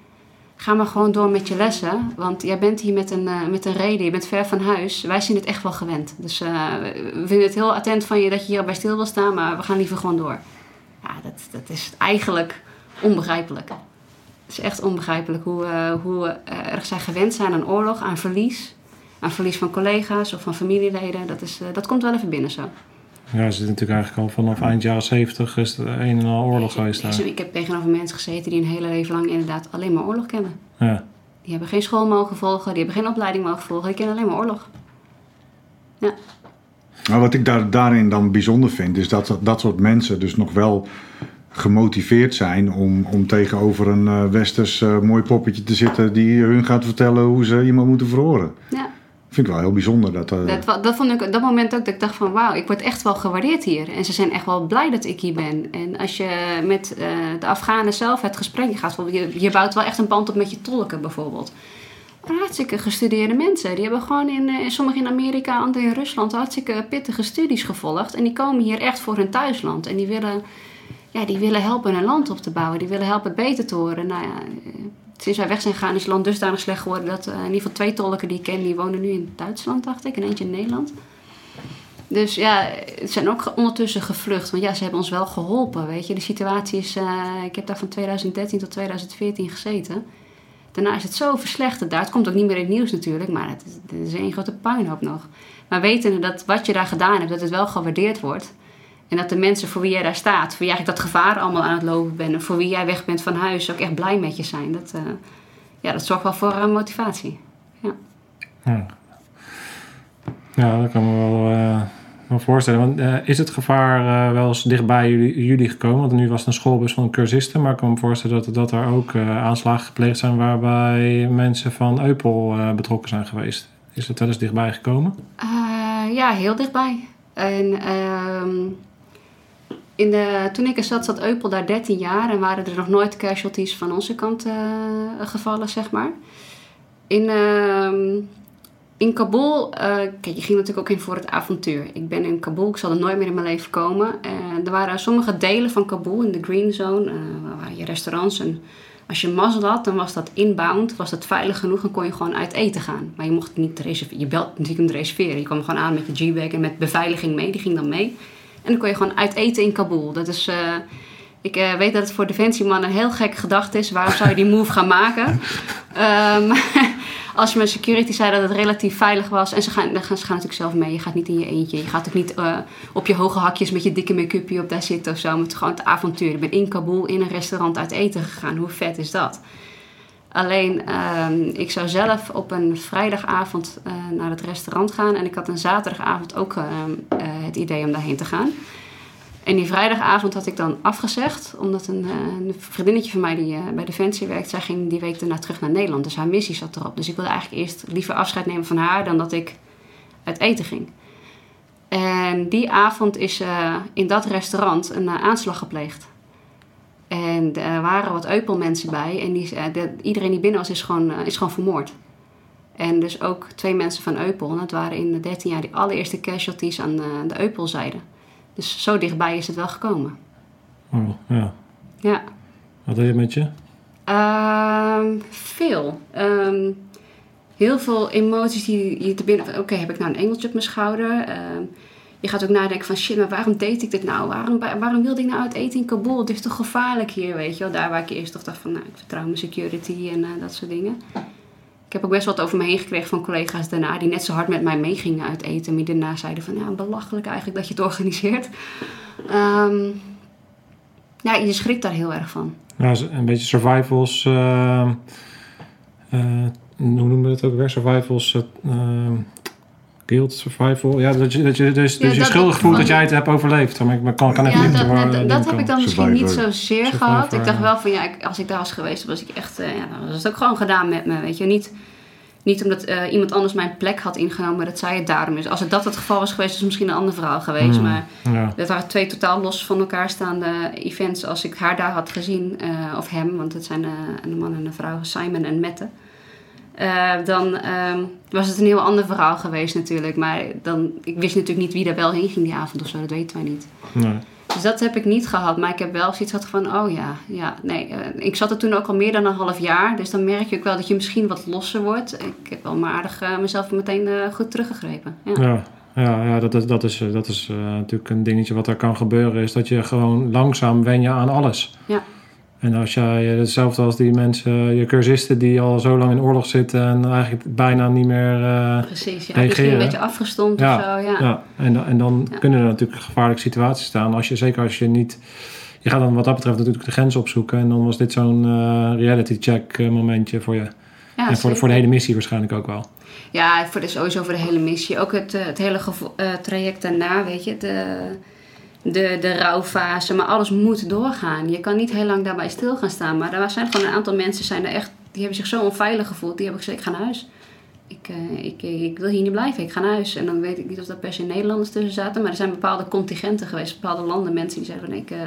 ga maar gewoon door met je lessen. Want jij bent hier met een, met een reden, je bent ver van huis. Wij zijn het echt wel gewend. Dus we vinden het heel attent van je dat je hier bij stil wil staan, maar we gaan liever gewoon door. Ja, dat, dat is eigenlijk onbegrijpelijk. Het is echt onbegrijpelijk hoe, eh, hoe eh, erg zij gewend zijn aan oorlog, aan verlies. Aan verlies van collega's of van familieleden. Dat, is, eh, dat komt wel even binnen zo. Ja, ze zitten natuurlijk eigenlijk al vanaf eind jaren 70 is het een en al oorlog geweest daar. Ik heb tegenover mensen gezeten die een hele leven lang inderdaad alleen maar oorlog kennen. Ja. Die hebben geen school mogen volgen, die hebben geen opleiding mogen volgen, die kennen alleen maar oorlog. Ja, Maar wat ik daar, daarin dan bijzonder vind, is dat dat soort mensen dus nog wel gemotiveerd zijn om, om tegenover een eh, westers eh, mooi poppetje te zitten die hun gaat vertellen hoe ze iemand moeten verhoren. ja. Vind ik wel heel bijzonder. Dat, eh, Dat, dat vond ik op dat moment ook dat ik dacht van wauw, ik word echt wel gewaardeerd hier. En ze zijn echt wel blij dat ik hier ben. En als je met de Afghanen zelf het gesprek gaat, je, je bouwt wel echt een band op met je tolken bijvoorbeeld. Hartstikke gestudeerde mensen. Die hebben gewoon in, sommigen in Amerika, anderen in Rusland, hartstikke pittige studies gevolgd. En die komen hier echt voor hun thuisland. En die willen, ja, die willen helpen hun land op te bouwen. Die willen helpen het beter te horen. Nou ja, eh, sinds wij weg zijn gegaan is het land dusdanig slecht geworden dat eh, in ieder geval twee tolken die ik ken, die wonen nu in Duitsland, dacht ik, en eentje in Nederland. Dus ja, het zijn ook ondertussen gevlucht. Want ja, ze hebben ons wel geholpen, weet je. De situatie is... eh, ik heb daar van 2013 tot 2014 gezeten. Daarna is het zo verslechterd daar. Het komt ook niet meer in het nieuws natuurlijk. Maar het is, één grote puinhoop nog. Maar wetende dat wat je daar gedaan hebt, dat het wel gewaardeerd wordt. En dat de mensen voor wie jij daar staat, voor wie eigenlijk dat gevaar allemaal aan het lopen bent... en voor wie jij weg bent van huis, ook echt blij met je zijn. Dat, eh, ja, dat zorgt wel voor eh, motivatie. Ja. ja, dat kan me wel, eh, wel voorstellen. Want, is het gevaar wel eens dichtbij jullie, jullie gekomen? Want nu was het een schoolbus van cursisten. Maar ik kan me voorstellen dat, dat er ook aanslagen gepleegd zijn... waarbij mensen van Eupel betrokken zijn geweest. Is dat wel eens dichtbij gekomen? Ja, heel dichtbij. En ehm, in toen ik er zat, zat Eupel daar 13 jaar en waren er nog nooit casualties van onze kant eh, gevallen, zeg maar. In, ehm, in Kabul, eh, kijk, je ging natuurlijk ook in voor het avontuur. Ik ben in Kabul, ik zal er nooit meer in mijn leven komen. En er waren sommige delen van Kabul in de Green Zone, eh, waar waren je restaurants. En als je mazzel had, dan was dat inbound, was dat veilig genoeg en kon je gewoon uit eten gaan. Maar je mocht niet reserveren, je belt natuurlijk om te reserveren. Je kwam gewoon aan met je G-bag en met beveiliging mee, die ging dan mee. En dan kon je gewoon uit eten in Kabul. Dat is, eh, ik eh, weet dat het voor defensiemannen een heel gek gedacht is. Waarom zou je die move gaan maken? [LAUGHS] Ehm, [LAUGHS] als je met security zei dat het relatief veilig was. En ze gaan, dan gaan, ze gaan natuurlijk zelf mee. Je gaat niet in je eentje. Je gaat ook niet eh, op je hoge hakjes met je dikke make-upje op daar zitten of zo. Maar het is gewoon het avontuur. Ik ben in Kabul in een restaurant uit eten gegaan. Hoe vet is dat? Alleen, ehm, ik zou zelf op een vrijdagavond eh, naar het restaurant gaan. En ik had een zaterdagavond ook ehm, eh, het idee om daarheen te gaan. En die vrijdagavond had ik dan afgezegd. Omdat een, eh, een vriendinnetje van mij die bij Defensie werkt... zij ging die week daarna terug naar Nederland. Dus haar missie zat erop. Dus ik wilde eigenlijk eerst liever afscheid nemen van haar... dan dat ik uit eten ging. En die avond is in dat restaurant een aanslag gepleegd. En er waren wat Eupel-mensen bij. En die, eh, de- iedereen die binnen was, is gewoon, eh, is gewoon vermoord. En dus ook twee mensen van Eupel. En dat waren in de 13 jaar die allereerste casualties aan eh, de Eupel-zijde. Dus zo dichtbij is het wel gekomen. Oh, ja. Ja. Wat deed het met je? Ehm, veel. Ehm, heel veel emoties die je te binnen... Oké, heb ik nou een engeltje op mijn schouder? Ehm, je gaat ook nadenken van... Shit, maar waarom deed ik dit nou? Waarom, waarom wilde ik nou uit eten in Kabul? Het is toch gevaarlijk hier, weet je wel? Daar waar ik eerst toch dacht van... Nou, ik vertrouw mijn security en eh, dat soort dingen. Ik heb ook best wat over me heen gekregen van collega's daarna... die net zo hard met mij meegingen uit eten. Die daarna zeiden van... Ja, belachelijk eigenlijk dat je het organiseert. Ehm, ja, je schrikt daar heel erg van. Ja, een beetje survivals. eh, eh, hoe noemen we dat ook weer? Survivals. eh, eh, guild survival. Ja, dat je, dat je dus, Ja, dus je dat- schuldig voelt dat jij het hebt overleefd. Maar ik kan, kan even Ja, niet dat, waar, dat, dat heb ik dan misschien niet zozeer Survivor, gehad. Ik dacht wel van ja, ik- als ik daar was geweest, was ik echt, eh, ja, dan was het ook gewoon gedaan met me. Weet je, niet, niet omdat eh, iemand anders mijn plek had ingenomen, dat zij het daarom is. Als het dat het geval was geweest, is het misschien een ander verhaal geweest. Hmm. Maar Ja. dat waren twee totaal los van elkaar staande events. Als ik haar daar had gezien, eh, of hem, want het zijn eh, een man en een vrouw, Simon en Mette. Eh, dan ehm, was het een heel ander verhaal geweest natuurlijk. Maar dan, ik wist natuurlijk niet wie daar wel heen ging die avond of zo, dat weten wij niet. Nee. Dus dat heb ik niet gehad. Maar ik heb wel zoiets gehad van, oh ja, ja, nee. eh, ik zat er toen ook al meer dan een half jaar. Dus dan merk je ook wel dat je misschien wat losser wordt. Ik heb wel maar aardig eh, mezelf meteen goed teruggegrepen. Ja. Ja, ja, ja dat is, dat is, dat is natuurlijk een dingetje wat er kan gebeuren. Is dat je gewoon langzaam wen je aan alles. Ja. En als jij, eh, hetzelfde als die mensen, je cursisten die al zo lang in oorlog zitten en eigenlijk bijna niet meer... eh, Precies, ja. Reageren. een beetje afgestomd Ja, of zo, ja. ja. En, dan- en dan Ja. kunnen er natuurlijk gevaarlijke situaties staan. Als je, zeker als je niet... Je gaat dan wat dat betreft natuurlijk de grens opzoeken. En dan was dit zo'n eh, reality check eh, momentje voor je. Ja, en voor de, voor de hele missie waarschijnlijk ook wel. Ja, voor de, sowieso voor de hele missie. Ook het, eh, het hele eh, traject daarna, weet je. De, de, de rouwfase. Maar alles moet doorgaan. Je kan niet heel lang daarbij stil gaan staan. Maar er zijn gewoon een aantal mensen zijn er echt... Die hebben zich zo onveilig gevoeld. Die hebben gezegd, ik ga naar huis. Ik, eh, ik, ik wil hier niet blijven. Ik ga naar huis. En dan weet ik niet of dat per se Nederlanders tussen zaten. Maar er zijn bepaalde contingenten geweest. Bepaalde landen. Mensen die van, ik... eh,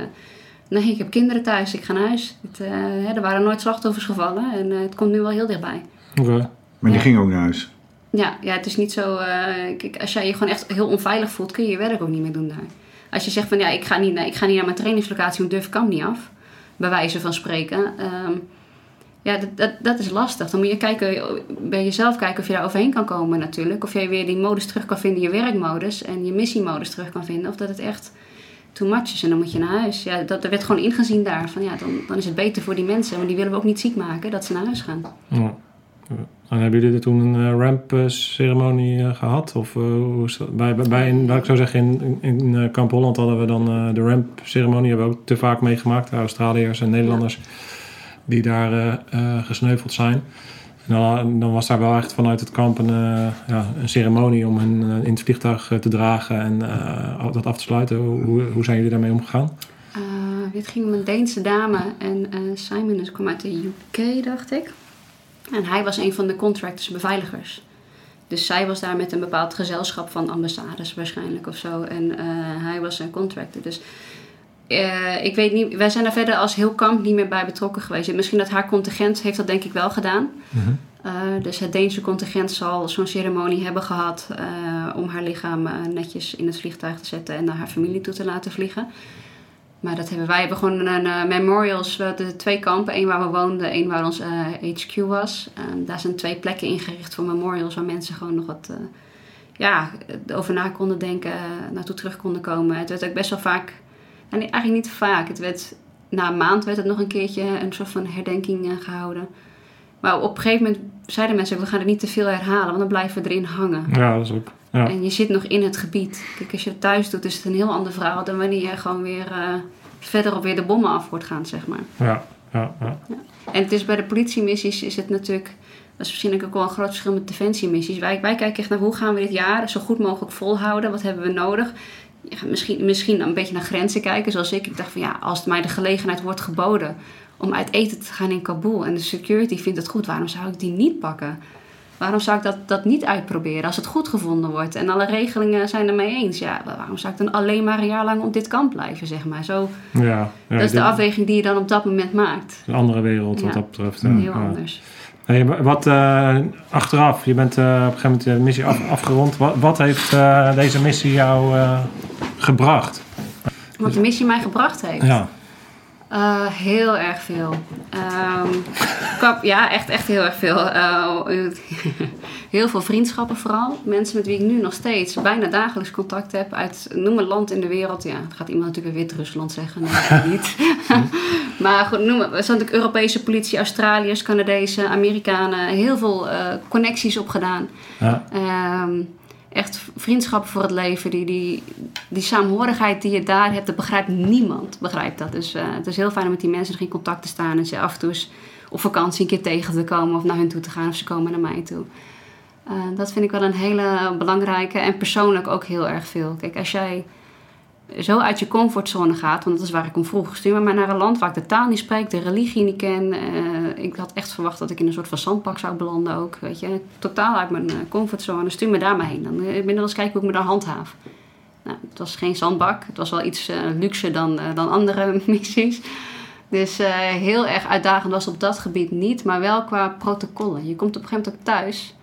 Nee, ik heb kinderen thuis, ik ga naar huis. Het, eh, hè, er waren nooit slachtoffers gevallen en eh, het komt nu wel heel dichtbij. Oké. Maar die Ja. ging ook naar huis. Ja, ja, het is niet zo. eh, kijk, als jij je gewoon echt heel onveilig voelt, kun je je werk ook niet meer doen daar. Als je zegt van ja, ik ga niet, naar- ik ga niet naar mijn trainingslocatie, want durf kan niet af. Bij wijze van spreken. Ehm, ja, dat, dat, dat is lastig. Dan moet je kijken, bij jezelf kijken of je daar overheen kan komen natuurlijk. Of jij weer die modus terug kan vinden, je werkmodus en je missiemodus terug kan vinden. Of dat het echt too much is en dan moet je naar huis. Ja, dat, er werd gewoon ingezien daar. Van ja, dan, dan is het beter voor die mensen. Want die willen we ook niet ziek maken dat ze naar huis gaan. Ja. En hebben jullie er toen een ramp-ceremonie eh, gehad? Of eh, hoe is dat? Bij, bij, in, laat ik zo zeggen, in, in, eh, Kamp Holland hadden we dan eh, de ramp-ceremonie. Hebben we ook te vaak meegemaakt. Australiërs en Nederlanders die daar eh, eh, gesneuveld zijn. Dan, was daar wel echt vanuit het kamp een, eh, ja, een ceremonie om hen eh, in het vliegtuig eh, te dragen en eh, dat af te sluiten. Hoe, hoe zijn jullie daarmee omgegaan? Eh, dit ging om een Deense dame en eh, Simon dus kwam uit de UK, dacht ik. En hij was een van de contractors, beveiligers. Dus zij was daar met een bepaald gezelschap van ambassades waarschijnlijk of zo. En eh, hij was een contractor. Dus eh, ik weet niet, wij zijn daar verder als heel kamp niet meer bij betrokken geweest. En misschien dat haar contingent heeft dat denk ik wel gedaan. Eh, dus het Deense contingent zal zo'n ceremonie hebben gehad eh, om haar lichaam netjes in het vliegtuig te zetten en naar haar familie toe te laten vliegen. Maar dat hebben wij hebben gewoon een eh, memorials, we hadden twee kampen, één waar we woonden, één waar ons eh, HQ was. En daar zijn twee plekken ingericht voor memorials waar mensen gewoon nog wat eh, ja, over na konden denken, eh, naartoe terug konden komen. Het werd ook best wel vaak, en eigenlijk niet vaak, het werd na een maand werd het nog een keertje een soort van herdenking eh, gehouden. Maar op een gegeven moment zeiden mensen we gaan het niet te veel herhalen, want dan blijven we erin hangen. Ja, dat is ook. Ja. En je zit nog in het gebied. Kijk, als je het thuis doet, is het een heel ander verhaal dan wanneer je gewoon weer uh, verderop weer de bommen af wordt gaan, zeg maar. Ja, ja, ja. En het is bij de politiemissies is het natuurlijk, dat is misschien ook wel een groot verschil met defensiemissies. Wij, wij kijken echt naar hoe gaan we dit jaar zo goed mogelijk volhouden, wat hebben we nodig. Ja, misschien, misschien een beetje naar grenzen kijken, zoals ik. Ik dacht van ja, als mij de gelegenheid wordt geboden om uit eten te gaan in Kabul en de security vindt het goed, waarom zou ik die niet pakken? Waarom zou ik dat, dat niet uitproberen als het goed gevonden wordt en alle regelingen zijn er mee eens? Ja, waarom zou ik dan alleen maar een jaar lang op dit kamp blijven, zeg maar? Zo, ja, ja dat is de afweging die je dan op dat moment maakt. Een andere wereld Ja. wat dat betreft. Heel anders. Hey, wat uh, achteraf, je bent uh, op een gegeven moment de missie af, afgerond. Wat, wat heeft uh, deze missie jou gebracht? Wat de missie mij gebracht heeft? Ja. Uh, heel erg veel. Um, kap, ja, echt, echt heel erg veel. Uh, [LAUGHS] heel veel vriendschappen vooral. Mensen met wie ik nu nog steeds bijna dagelijks contact heb. Uit noem een land in de wereld. Ja, het gaat iemand natuurlijk weer Wit-Rusland zeggen. Nee, niet. [LAUGHS] maar goed, noem het. Er zijn natuurlijk Europese politie, Australiërs, Canadezen, Amerikanen. Heel veel uh, connecties opgedaan. Ja. Um, echt vriendschappen voor het leven. Die, die, die saamhorigheid die je daar hebt, dat begrijpt niemand. Begrijpt dat. Dus eh, het is heel fijn om met die mensen nog in contact te staan. En ze af en toe eens op vakantie een keer tegen te komen. Of naar hun toe te gaan. Of ze komen naar mij toe. Eh, dat vind ik wel een hele belangrijke. En persoonlijk ook heel erg veel. Kijk, als jij zo uit je comfortzone gaat, want dat is waar ik om vroeg. Stuur me maar naar een land waar ik de taal niet spreek, de religie niet ken. Uh, ik had echt verwacht dat ik in een soort van zandpak zou belanden ook. Weet je, totaal uit mijn comfortzone. Stuur me daar maar heen. Dan ben ik eens kijken hoe ik me daar handhaaf. Nou, het was geen zandbak. Het was wel iets uh, luxer dan, uh, dan andere [LAUGHS] missies. Dus heel erg uitdagend was op dat gebied niet, maar wel qua protocollen. Je komt op een gegeven moment ook thuis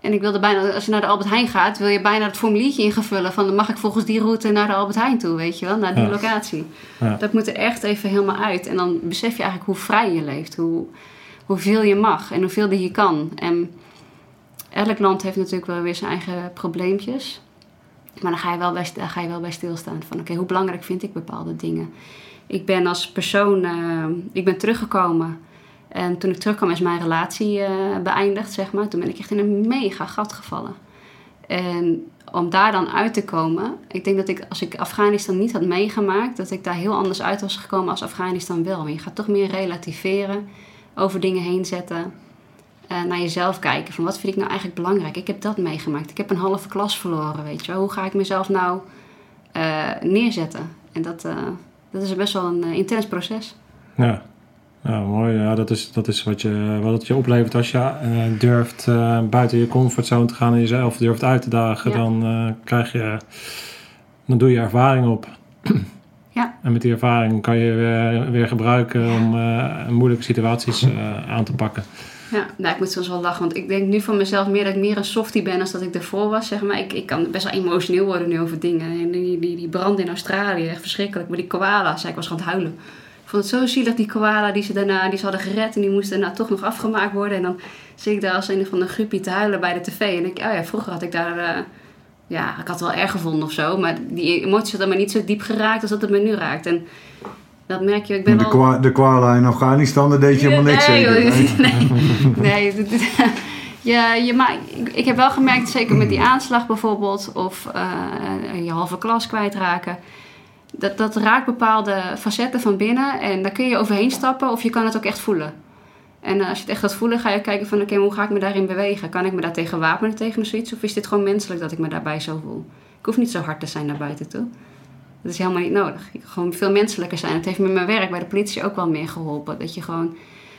en ik wilde bijna, als je naar de Albert Heijn gaat, wil je bijna het formuliertje ingevullen van dan mag ik volgens die route naar de Albert Heijn toe, weet je wel, naar die locatie. Ja. Dat moet er echt even helemaal uit. En dan besef je eigenlijk hoe vrij je leeft, hoe, hoeveel je mag en hoeveel je kan. En elk land heeft natuurlijk wel weer zijn eigen probleempjes. Maar dan ga je wel bij, ga je wel bij stilstaan van oké, hoe belangrijk vind ik bepaalde dingen. Ik ben als persoon, uh, ik ben teruggekomen en toen ik terugkwam is mijn relatie uh, beëindigd, zeg maar. Toen ben ik echt in een mega gat gevallen. En om daar dan uit te komen... Ik denk dat ik, als ik Afghanistan niet had meegemaakt... dat ik daar heel anders uit was gekomen als Afghanistan wel. Maar je gaat toch meer relativeren, over dingen heen zetten... Uh, naar jezelf kijken. Van wat vind ik nou eigenlijk belangrijk? Ik heb dat meegemaakt. Ik heb een halve klas verloren, weet je wel. Hoe ga ik mezelf nou uh, neerzetten? En dat, dat is best wel een intens proces. Ja. Ja, mooi. Ja, dat is, dat is wat, je, wat het je oplevert als je uh, durft uh, buiten je comfortzone te gaan en jezelf durft uit te dagen. Dan uh, krijg je, dan doe je ervaring op. [CLEARS THROAT] Ja. En met die ervaring kan je weer, weer gebruiken om moeilijke situaties aan te pakken. Ja, nou, ik moet soms wel lachen, want ik denk nu van mezelf meer dat ik meer een softie ben dan dat ik ervoor was, zeg maar. Ik, ik kan best wel emotioneel worden nu over dingen. En die, die, die brand in Australië, echt verschrikkelijk. Maar die koala's, ik was gaan huilen vond het zo zielig, die koala die ze daarna die ze hadden gered. En die moest daarna toch nog afgemaakt worden. En dan zie ik daar als een van de groepje te huilen bij de tv. En ik, oh ja, vroeger had ik daar... Uh, ja, ik had het wel erg gevonden of zo. Maar die emoties hadden me niet zo diep geraakt als dat het me nu raakt. En dat merk je. Ik ben de, wel... kwa de koala in Afghanistan, daar deed je helemaal niks nee, zeker? [LAUGHS] Nee, nee. [LAUGHS] ja, je, maar ik, ik, heb wel gemerkt, zeker met die aanslag bijvoorbeeld... of uh, je halve klas kwijtraken dat, dat raakt bepaalde facetten van binnen en daar kun je overheen stappen of je kan het ook echt voelen. En als je het echt gaat voelen, ga je kijken van oké, hoe ga ik me daarin bewegen? Kan ik me daar tegen wapenen tegen zoiets? Of is dit gewoon menselijk dat ik me daarbij zo voel? Ik hoef niet zo hard te zijn naar buiten toe. Dat is helemaal niet nodig. Ik kan gewoon veel menselijker zijn. Het heeft me mijn werk bij de politie ook wel meer geholpen. Dat je gewoon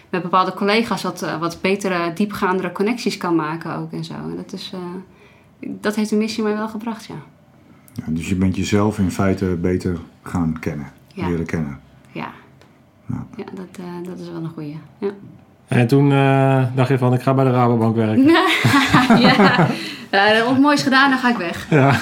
met bepaalde collega's wat, eh, wat betere, diepgaandere connecties kan maken ook en zo. En dat, is, uh, dat heeft de missie mij wel gebracht, ja. Ja, dus je bent jezelf in feite beter gaan kennen, leren kennen. Ja, ja dat, uh, dat is wel een goeie. Ja. En toen uh, dacht je van, ik ga bij de Rabobank werken. [LAUGHS] ja, uh, dat moois gedaan, dan ga ik weg. Ja.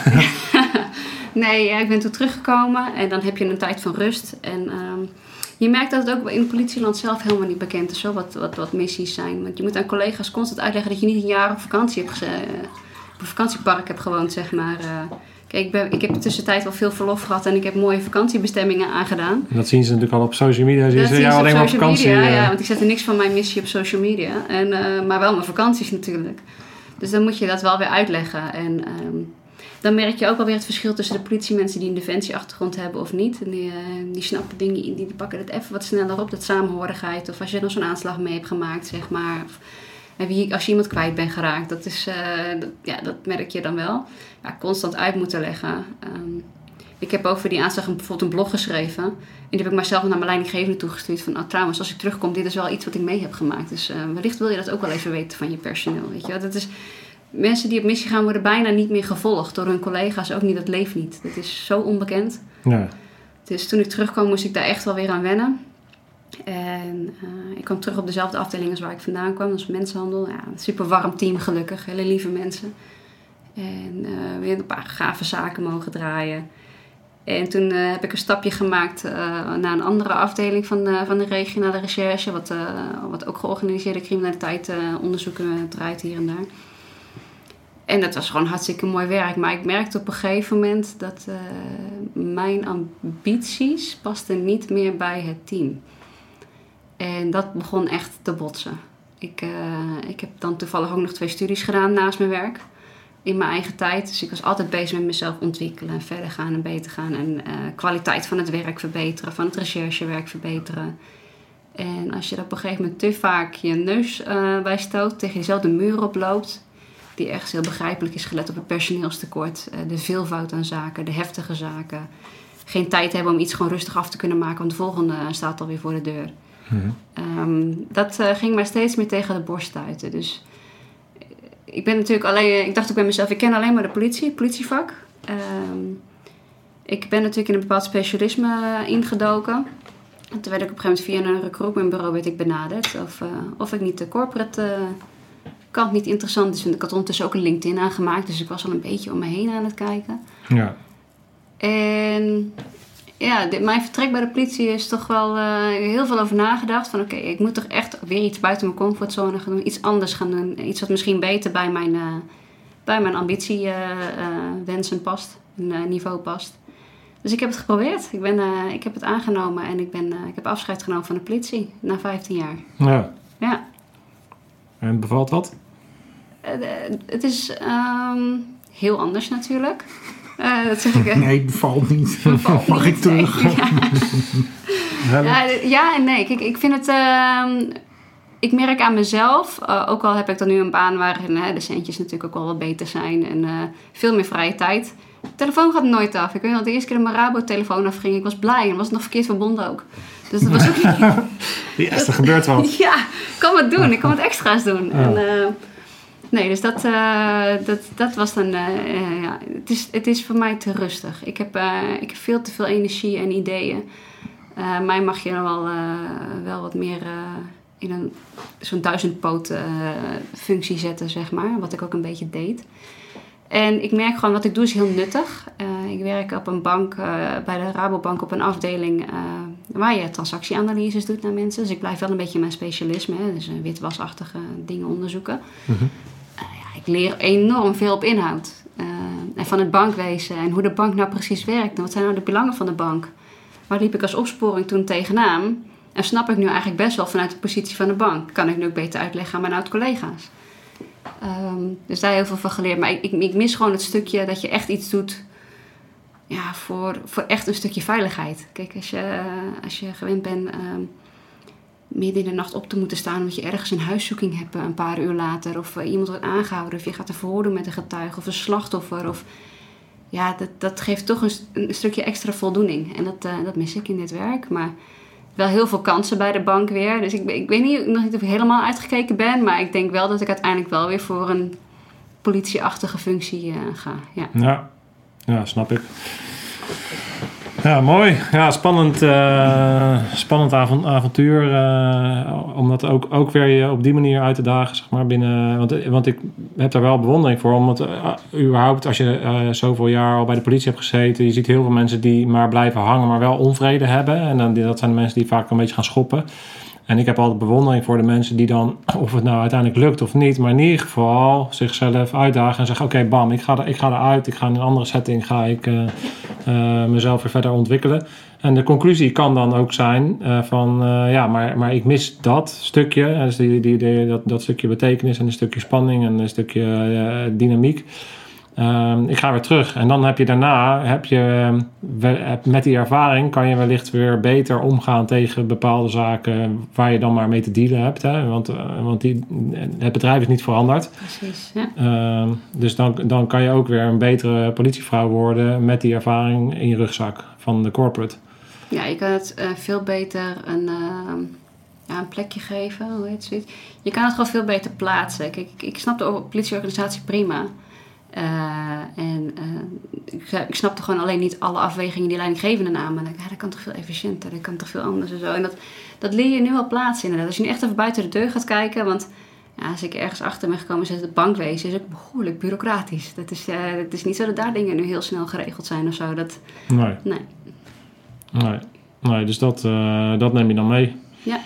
[LAUGHS] nee, ik ben toen teruggekomen en dan heb je een tijd van rust. En um, je merkt dat het ook in het politieland zelf helemaal niet bekend is, zo, wat, wat, wat missies zijn. Want je moet aan collega's constant uitleggen dat je niet een jaar op vakantie hebt op een vakantiepark hebt gewoond, zeg maar. Kijk, ik, ben, ik heb tussentijd wel veel verlof gehad en ik heb mooie vakantiebestemmingen aangedaan. Dat zien ze natuurlijk al op social media. Dat ze zien ze alleen op maar vakantie. media, eh. ja, want ik zet er niks van mijn missie op social media. En, uh, maar wel mijn vakanties natuurlijk. Dus dan moet je dat wel weer uitleggen. En um, dan merk je ook wel weer het verschil tussen de politiemensen die een defensieachtergrond hebben of niet. En die, uh, die snappen dingen, die, die pakken het even wat sneller op, dat samenhorigheid. Of als je dan zo'n aanslag mee hebt gemaakt, zeg maar. Of, als je iemand kwijt bent geraakt, dat, is, uh, dat, ja, dat merk je dan wel. Ja, constant uit moeten leggen. Um, ik heb over die aanslag bijvoorbeeld een blog geschreven. En die heb ik mezelf naar mijn leidinggevende toegestuurd. Van, oh, trouwens, als ik terugkom, dit is wel iets wat ik mee heb gemaakt. Dus uh, wellicht wil je dat ook wel even weten van je personeel. Weet je? Dat is, mensen die op missie gaan worden bijna niet meer gevolgd door hun collega's. Ook niet, dat leeft niet. Dat is zo onbekend. Ja. Dus toen ik terugkwam, moest ik daar echt wel weer aan wennen. En uh, ik kwam terug op dezelfde afdeling als waar ik vandaan kwam, dat is mensenhandel. Ja, een super warm team gelukkig, hele lieve mensen. En uh, weer een paar gave zaken mogen draaien. En toen uh, heb ik een stapje gemaakt naar een andere afdeling van de, van de regionale recherche, wat, wat ook georganiseerde criminaliteit onderzoeken draait hier en daar. En dat was gewoon hartstikke mooi werk. Maar ik merkte op een gegeven moment dat mijn ambities pasten niet meer bij het team. En dat begon echt te botsen. Ik, uh, ik heb dan toevallig ook nog twee studies gedaan naast mijn werk. in mijn eigen tijd. Dus ik was altijd bezig met mezelf ontwikkelen, verder gaan en beter gaan. En eh, kwaliteit van het werk verbeteren, van het recherchewerk verbeteren. En als je er op een gegeven moment te vaak je neus eh, bij stoot, tegen diezelfde muur oploopt, die ergens heel begrijpelijk is gelet op het personeelstekort, eh, de veelvoud aan zaken, de heftige zaken. Geen tijd hebben om iets gewoon rustig af te kunnen maken, want de volgende staat alweer voor de deur. Ehm, dat eh, ging mij steeds meer tegen de borst stuiten. Dus eh, ik ben natuurlijk alleen, ik dacht ook bij mezelf, ik ken alleen maar de politie, het politievak. Ehm, ik ben natuurlijk in een bepaald specialisme eh, ingedoken. En toen werd ik op een gegeven moment via een recruitmentbureau werd ik benaderd. Of, eh, of ik niet de corporate eh, kant niet interessant is. Want ik had ondertussen ook een LinkedIn aangemaakt. Dus ik was al een beetje om me heen aan het kijken. Ja. En ja, dit, mijn vertrek bij de politie is toch wel eh, heel veel over nagedacht. Van oké, ik moet toch echt weer iets buiten mijn comfortzone gaan doen. Iets anders gaan doen. Iets wat misschien beter bij mijn, eh, bij mijn ambitie eh, wensen past. En eh, niveau past. Dus ik heb het geprobeerd. Ik, ben, ik heb het aangenomen en ik, ben, ik heb afscheid genomen van de politie na 15 jaar. ja. Ja, En bevalt eh, het is ehm, heel anders natuurlijk. Eh, dat zeg ik. Nee, bevalt niet. Bevalt Mag ik niet, nee. terug? Ja. [LAUGHS] Ja, en nee. Kijk, ik vind het. ehm, ik merk aan mezelf, eh, ook al heb ik dan nu een baan waarin de centjes natuurlijk ook wel wat beter zijn en eh, veel meer vrije tijd. De telefoon gaat nooit af. Ik weet nog de eerste keer dat mijn Rabo-telefoon afging, ik was blij en was nog verkeerd verbonden ook. Dus dat was ook [LAUGHS] niet. Yes, er gebeurt wat. [LAUGHS] Ja, ik kan het doen. Ik kan wat extra's doen. En, nee, dus dat, eh, dat, dat was dan... eh, eh, ja, het, is, het is voor mij te rustig. Ik heb, ik heb veel te veel energie en ideeën. Mij mag je dan wel, wel wat meer in een, zo'n duizendpoot functie zetten, zeg maar. Wat ik ook een beetje deed. En ik merk gewoon, wat ik doe is heel nuttig. Ik werk op een bank, bij de Rabobank op een afdeling waar je transactieanalyses doet naar mensen. Dus ik blijf wel een beetje mijn specialisme, hè, dus witwasachtige dingen onderzoeken. Ik leer enorm veel op inhoud. Eh, en van het bankwezen en hoe de bank nou precies werkt. En wat zijn nou de belangen van de bank? Waar liep ik als opsporing toen tegenaan? En snap ik nu eigenlijk best wel vanuit de positie van de bank. Kan ik nu ook beter uitleggen aan mijn oud-collega's. Ehm, dus daar heel veel van geleerd. Maar ik, ik, mis gewoon het stukje dat je echt iets doet ja, voor, voor echt een stukje veiligheid. Kijk, als je, als je gewend bent ehm, midden in de nacht op te moeten staan omdat je ergens een huiszoeking hebt eh, een paar uur later, of eh, iemand wordt aangehouden, of je gaat er verhoren met een getuige of een slachtoffer, of ja, dat, dat geeft toch een, st- een stukje extra voldoening. En dat, eh, dat mis ik in dit werk. Maar wel heel veel kansen bij de bank weer. Dus ik, ik weet niet, nog niet of ik helemaal uitgekeken ben. Maar ik denk wel dat ik uiteindelijk wel weer voor een politieachtige functie ga. Ja, ja snap ik. Ja, mooi. Ja, spannend, eh, spannend avon- avontuur. eh, om dat ook, ook weer je op die manier uit te dagen, zeg maar, binnen... Want, want ik heb daar wel bewondering voor. Omdat eh, überhaupt, als je zoveel jaar al bij de politie hebt gezeten... Je ziet heel veel mensen die maar blijven hangen, maar wel onvrede hebben. En dan, dat zijn de mensen die vaak een beetje gaan schoppen. En ik heb altijd bewondering voor de mensen die dan, [CLEARS THROAT] of het nou uiteindelijk lukt of niet, maar in ieder geval zichzelf uitdagen en zeggen: Oké, bam, ik ga, er, ik ga eruit, ik ga in een andere setting, ga ik eh, eh, mezelf weer verder ontwikkelen. En de conclusie kan dan ook zijn: eh, van ja, maar, maar ik mis dat stukje, dus die, die, dat, dat stukje betekenis en een stukje spanning en een stukje dynamiek. Ehm, ik ga weer terug. En dan heb je daarna, heb je, ehm, met die ervaring kan je wellicht weer beter omgaan tegen bepaalde zaken waar je dan maar mee te dealen hebt. Hè? Want, eh, want die, het bedrijf is niet veranderd. Precies. Ja. Ehm, dus dan, dan kan je ook weer een betere politievrouw worden met die ervaring in je rugzak van de corporate. Ja, je kan het eh, veel beter een, ja, een plekje geven. Hoe heet zoiets? Je kan het gewoon veel beter plaatsen. Kijk, ik, ik snap de or- politieorganisatie prima. Eh, en eh, ik, ik snapte gewoon alleen niet alle afwegingen die leidinggevende namen. En ik, ja, dat kan toch veel efficiënter, dat kan toch veel anders en zo. En dat, dat leer je nu wel plaatsen inderdaad. Als je nu echt even buiten de deur gaat kijken, want ja, als ik ergens achter ben gekomen, is het bankwezen is ook behoorlijk bureaucratisch. Dat is, eh, het is niet zo dat daar dingen nu heel snel geregeld zijn of zo. Dat, Nee, nee. nee. nee dus dat, eh, dat neem je dan mee. Ja.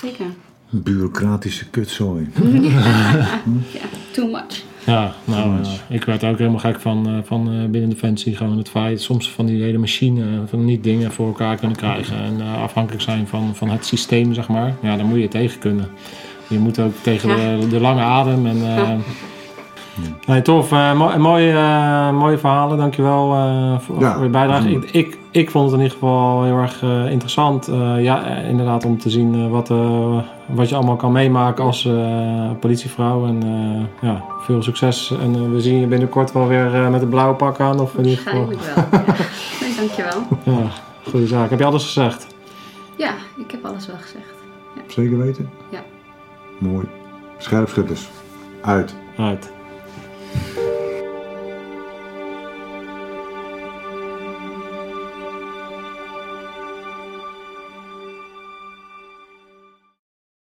Zeker. Bureaucratische kutzooi. [LAUGHS] Ja, too much. Ja, nou, eh, ik werd ook helemaal gek van, eh, van eh, binnen Defensie. Gewoon het feit, soms van die hele machine, van niet dingen voor elkaar kunnen krijgen. En afhankelijk zijn van, van het systeem, zeg maar. Ja, dan moet je tegen kunnen. Je moet ook tegen Ja. de, de lange adem. En, Ja. [LAUGHS] Nee, tof. Eh, mo- mooie, eh, mooie verhalen. Dankjewel eh voor, Ja, voor je bijdrage. Ik, ik, ik vond het in ieder geval heel erg eh, interessant. eh, ja, eh, inderdaad, om te zien eh, wat, eh, wat je allemaal kan meemaken als eh, politievrouw. En eh, ja, veel succes. En eh, we zien je binnenkort wel weer eh, met een blauwe pak aan. Of in ieder geval. Waarschijnlijk wel. Ja. [LAUGHS] Nee, dankjewel. Ja, goede zaak. Heb je alles gezegd? Ja, ik heb alles wel gezegd. Zeker weten? Ja. Mooi. Scherpschutters. Uit. Uit. Thank you.